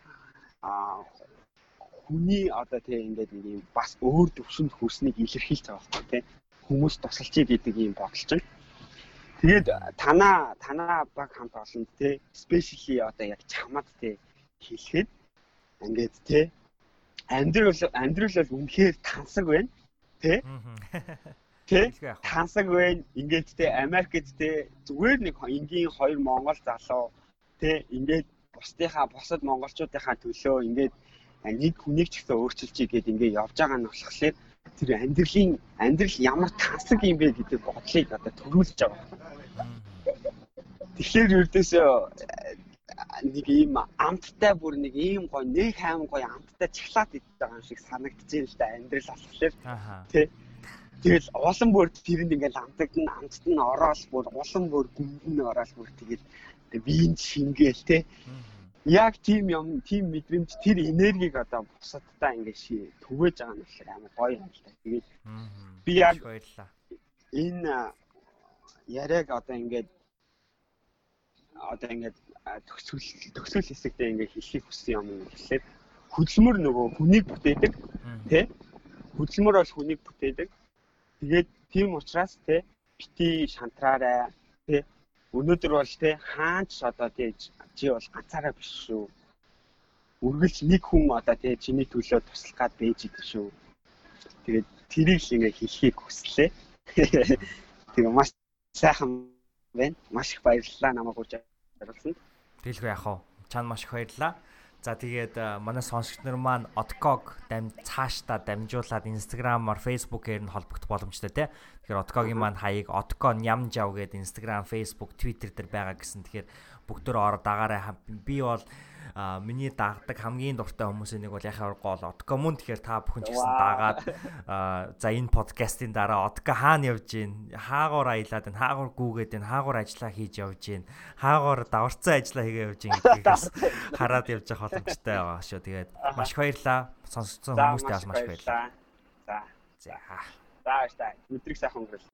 аа хүний одоо тий ингээд нэг юм бас өөр төвшөнд хүрснийг илэрхийлж байгаа байхгүй тий хүмүүс тусалчий гэдэг ийм бодол чинь. Тэгээд танаа танаа баг хамт олон тий спешиали одоо яг чамд тий хэлэхэд ингээд тий амьдрал амьдрал бол үнэхээр тансаг байна тий тий Хэлгүй яах вэ? байна. Ингээд те Америкт те зүгээр нэг энгийн хоёр монгол залуу те ингээд бусдынхаа бусад монголчуудынхаа төлөө ингээд нэг хүнийг ч гэсэн өөрчилчихье гэд ингээд явж байгаа нь болохоор тэр амьдралын амьдрал ямар тансаг юм бэ гэдэг бодлыг одоо төрүүлж байгаа. Тэгэхээр ердөөсөө э, нэг ийм амттай бүр нэг ийм гоё нэг хайм гоё амттай чоколад идэж байгаа юм шиг санагдчихээн л да амьдрал болохоор Аха. Тэгэл улам бүр тэрэнд ингээл амтагдан амтд нь ороод бүр улам бүр гүмдэн ороод бүр тэгэл вин шингээл те яг тийм юм тийм мэдрэмж тэр энергийг одоо бусадтай ингээд ши түгэж байгаа нь болохоор амар гоё юм л та. Тэгээд Би яг- баярлаа. энэ яриаг одоо ингээд одоо ингээд а, төгсгөл төгсгөл хэсэгтээ ингээд хэлхийг хүссэн юм юм гэхэлээ хөдөлмөр нөгөө хүнийг бүтээдэг. Тэ? хөдөлмөр бол хүнийг бүтээдэг. Тэгээд тийм учраас те бити шантраарай те өнөөдөр бол те хаач одоо те чи бол ганцаараа биш шүү. Үргэлж нэг хүн одоо те чиний төлөө туслах гад байж идэв шүү. Тэгээд тэрийг л ингээ хэлхийг хүслээ. Тэгээ маш сайхан байна. Маш их баярлалаа намайг урьж оруулсанд. Тэгэлгүй яах вэ? Чанд маш их баярлаа. За тэгээд э, манай сонсогч нар маань Odkog дам цаашдаа дамжуулаад Instagram-аар Facebook-ээр нь холбогдох боломжтой тий. Тэгэхээр Odkog-ийн маань хаяг Odko Nyamjao гэдэг Instagram, Facebook, Twitter дээр байгаа гэсэн. Тэгэхээр бүгдөө ороод дагаарай. Би бол а, миний дагдаг хамгийн дуртай хүмүүсийн нэг бол яхаа гол Odko мөн тэгэхээр та бүхэн ч гэсэн а, за энэ подкастын дараа Odko хаана явж гин хаагуур аялаад байна хаагуур гүүгээд байна хаагуур ажиллаа хийж явж гин хаагуур даварцсан ажиллаа хийгээ явж гин гэдгээс хараад явж явах боломжтой байгаа шүү. Тэгээд маш баярлаа. Сонсогдсон хүмүүстээ маш баярлаа. За. За. За баярлалаа. Өдрийг сайхан өнгөрөөл.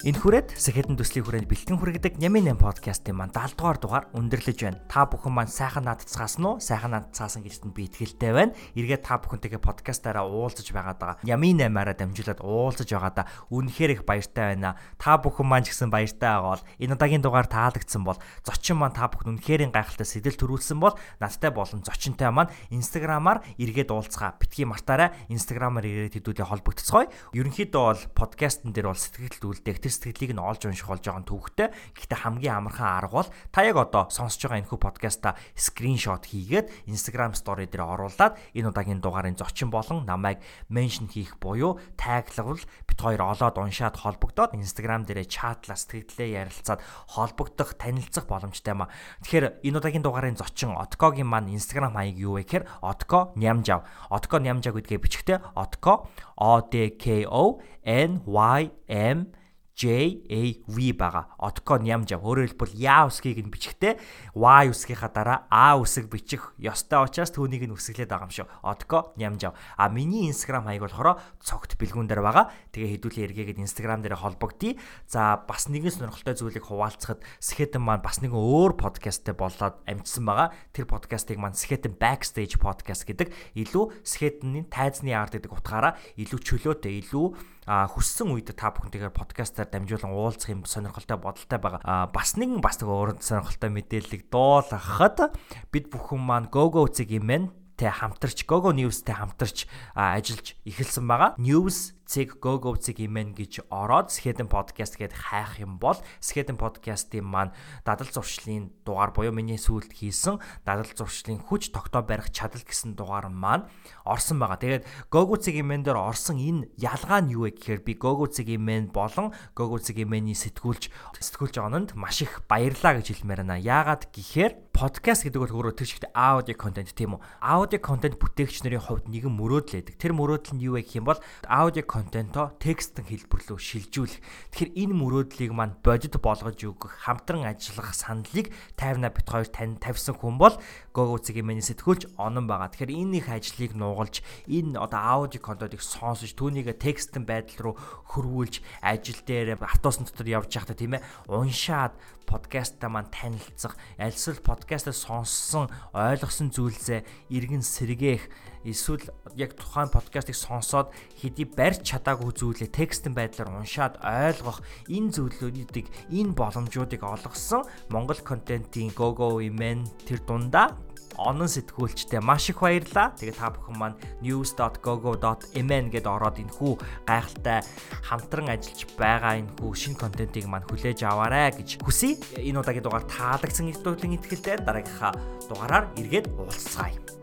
Энэ хүрээд Сэхэдэн төслийн хүрээнд бэлтгэн хүргэдэг Нямын 8 подкастын маань 70 дугаар дугаар өндөрлөж байна. Та бүхэн маань сайхан надцгаасан уу? Сайхан надцгаасан гэдэгт би итгэлтэй байна. Эргээд та бүхэнтэйгээ подкастаараа уулзаж байгаад байгаа. Нямын 8-аараа дамжуулаад уулзаж байгаадаа үнэхээр их баяртай байна. Та бүхэн маань ч гэсэн баяртай байгаа бол энэ удаагийн дугаар таалагдсан бол зочин маань та бүхэн үнэхээр гайхалтай сэтэл төрүүлсэн бол надтай болон зочинтой маань инстаграмаар эргээд уулзгаа. Битгий мартаараа инстаграмаар ирээд хэдүүлээ холбогдцгоё. Ерөнхийдөө бол подкастн дээр бол сэтгэл төлөвлөлт тэр сэтгэлийг нь олж унших болж байгаа нь төвхтэй. Гэхдээ хамгийн амархан арга бол та яг одоо сонсож байгаа энэхүү подкаста скриншот хийгээд Instagram story дээр оруулаад энэ удаагийн дугаарын зочин болон намайг меншн хийх буюу таглагвал бит хоёр олоод уншаад холбогдоод Instagram дээрээ чатлаа сэтгэлдээ ярилцаад холбогдох, танилцах боломжтой юм а. Тэгэхээр энэ удаагийн дугаарын зочин Откогийн маань Instagram хаяг юу вэ гэхээр Otko Nyamjav. Otko Nyamjav гэдгээ бичихтэй Otko O D K O N Y M JAV байгаа. Отко нямжа. Өөрөөр хэлбэл яа үсгийг нь бичихтэй Y үсгийнхаа дараа А үсэг бичих ёстой учраас түүнийг нь үсгэлээд байгаа юм шүү. Отко нямжа. А миний Instagram хаяг болохоор цогт бэлгүүн дээр байгаа. Тэгээ хэдүүлээ эргээгээд Instagram дээр холбогдъё. За бас нэгэн сонирхолтой зүйлийг хуваалцахад Skeleton маань бас нэгэн өөр подкасттэй болоод амжсан байгаа. Тэр подкастыг маань Skeleton Backstage podcast гэдэг илүү Skeleton-ийн тайзны арт гэдэг утгаараа илүү чөлөөтэй, илүү хүссэн үед та бүхэнтэйгээр подкастаар дамжуулан уулзах юм сонирхолтой бодолтой байгаа. Бас нэгэн бас нэг өөр сонирхолтой мэдээллийг дуулгахад бид бүхэн маань GoGo цэг юм байна тэ хамтарч GoGo News-тэй хамтарч ажиллаж эхэлсэн байгаа. News цэг go цэг имэн гэж ороод Skeleton podcast гэдээ хайх юм бол Skeleton podcast-ийн маань дадал зуршлын дугаар буюу миний сүүлд хийсэн дадал зуршлын хүч тогтоо барих чадал гэсэн дугаар маань орсон байгаа. Тэгээд go цэг имэн дээр орсон энэ ялгаа нь юу вэ гэхээр би go цэг имэн болон go цэг имэний сэтгүүлч сэтгүүлч ононд маш их баярлаа гэж хэлмээр байна. Яагаад гэхээр подкаст гэдэг бол өөрөө тэр чигт аудио контент тийм үү? Аудио контент бүтээгч нарын хувьд нэгэн мөрөөдөл байдаг. Тэр мөрөөдөл нь юу вэ гэх юм бол аудио контентоо текстэн хэлбэр рүү шилжүүлэх. Тэгэхээр энэ мөрөөдлийг маань бодит болгож өгөх, хамтран ажиллах саналыг 50 бит 2 тань тавьсан хүн бол Гого цэгийн миний сэтгүүлч онон байгаа. Тэгэхээр энэ их ажлыг нуугалж энэ одоо аудио контентыг сонсож түүнийг текстэн байдал руу хөрвүүлж ажил дээр автобусны дотор явж байхдаа тийм ээ уншаад подкастаа маань танилцах, альсвал подкастаа сонссон, ойлгосон зүйлсээ иргэн сэргээх эсвэл яг тухайн подкастыг сонсоод хэдий барьж чадаагүй зүйлээ текстэн байдлаар уншаад ойлгох энэ зүйлүүдийг энэ боломжуудыг олгосон Монгол контентын go go имен тэр дундаа онон сэтгүүлчтэй маш их баярлаа. Тэгээ та бүхэн маань news.gogo.mn гэд ороод энэ хүү гайхалтай хамтран ажиллаж байгаа энэ хүү шинэ контентыг маань хүлээж аваарай гэж хүсье. Энэ удаагийн дугаар таалагдсан их дуудлын итгэлтэй дараагийнхаа дугаараар эргээд уулзцаая.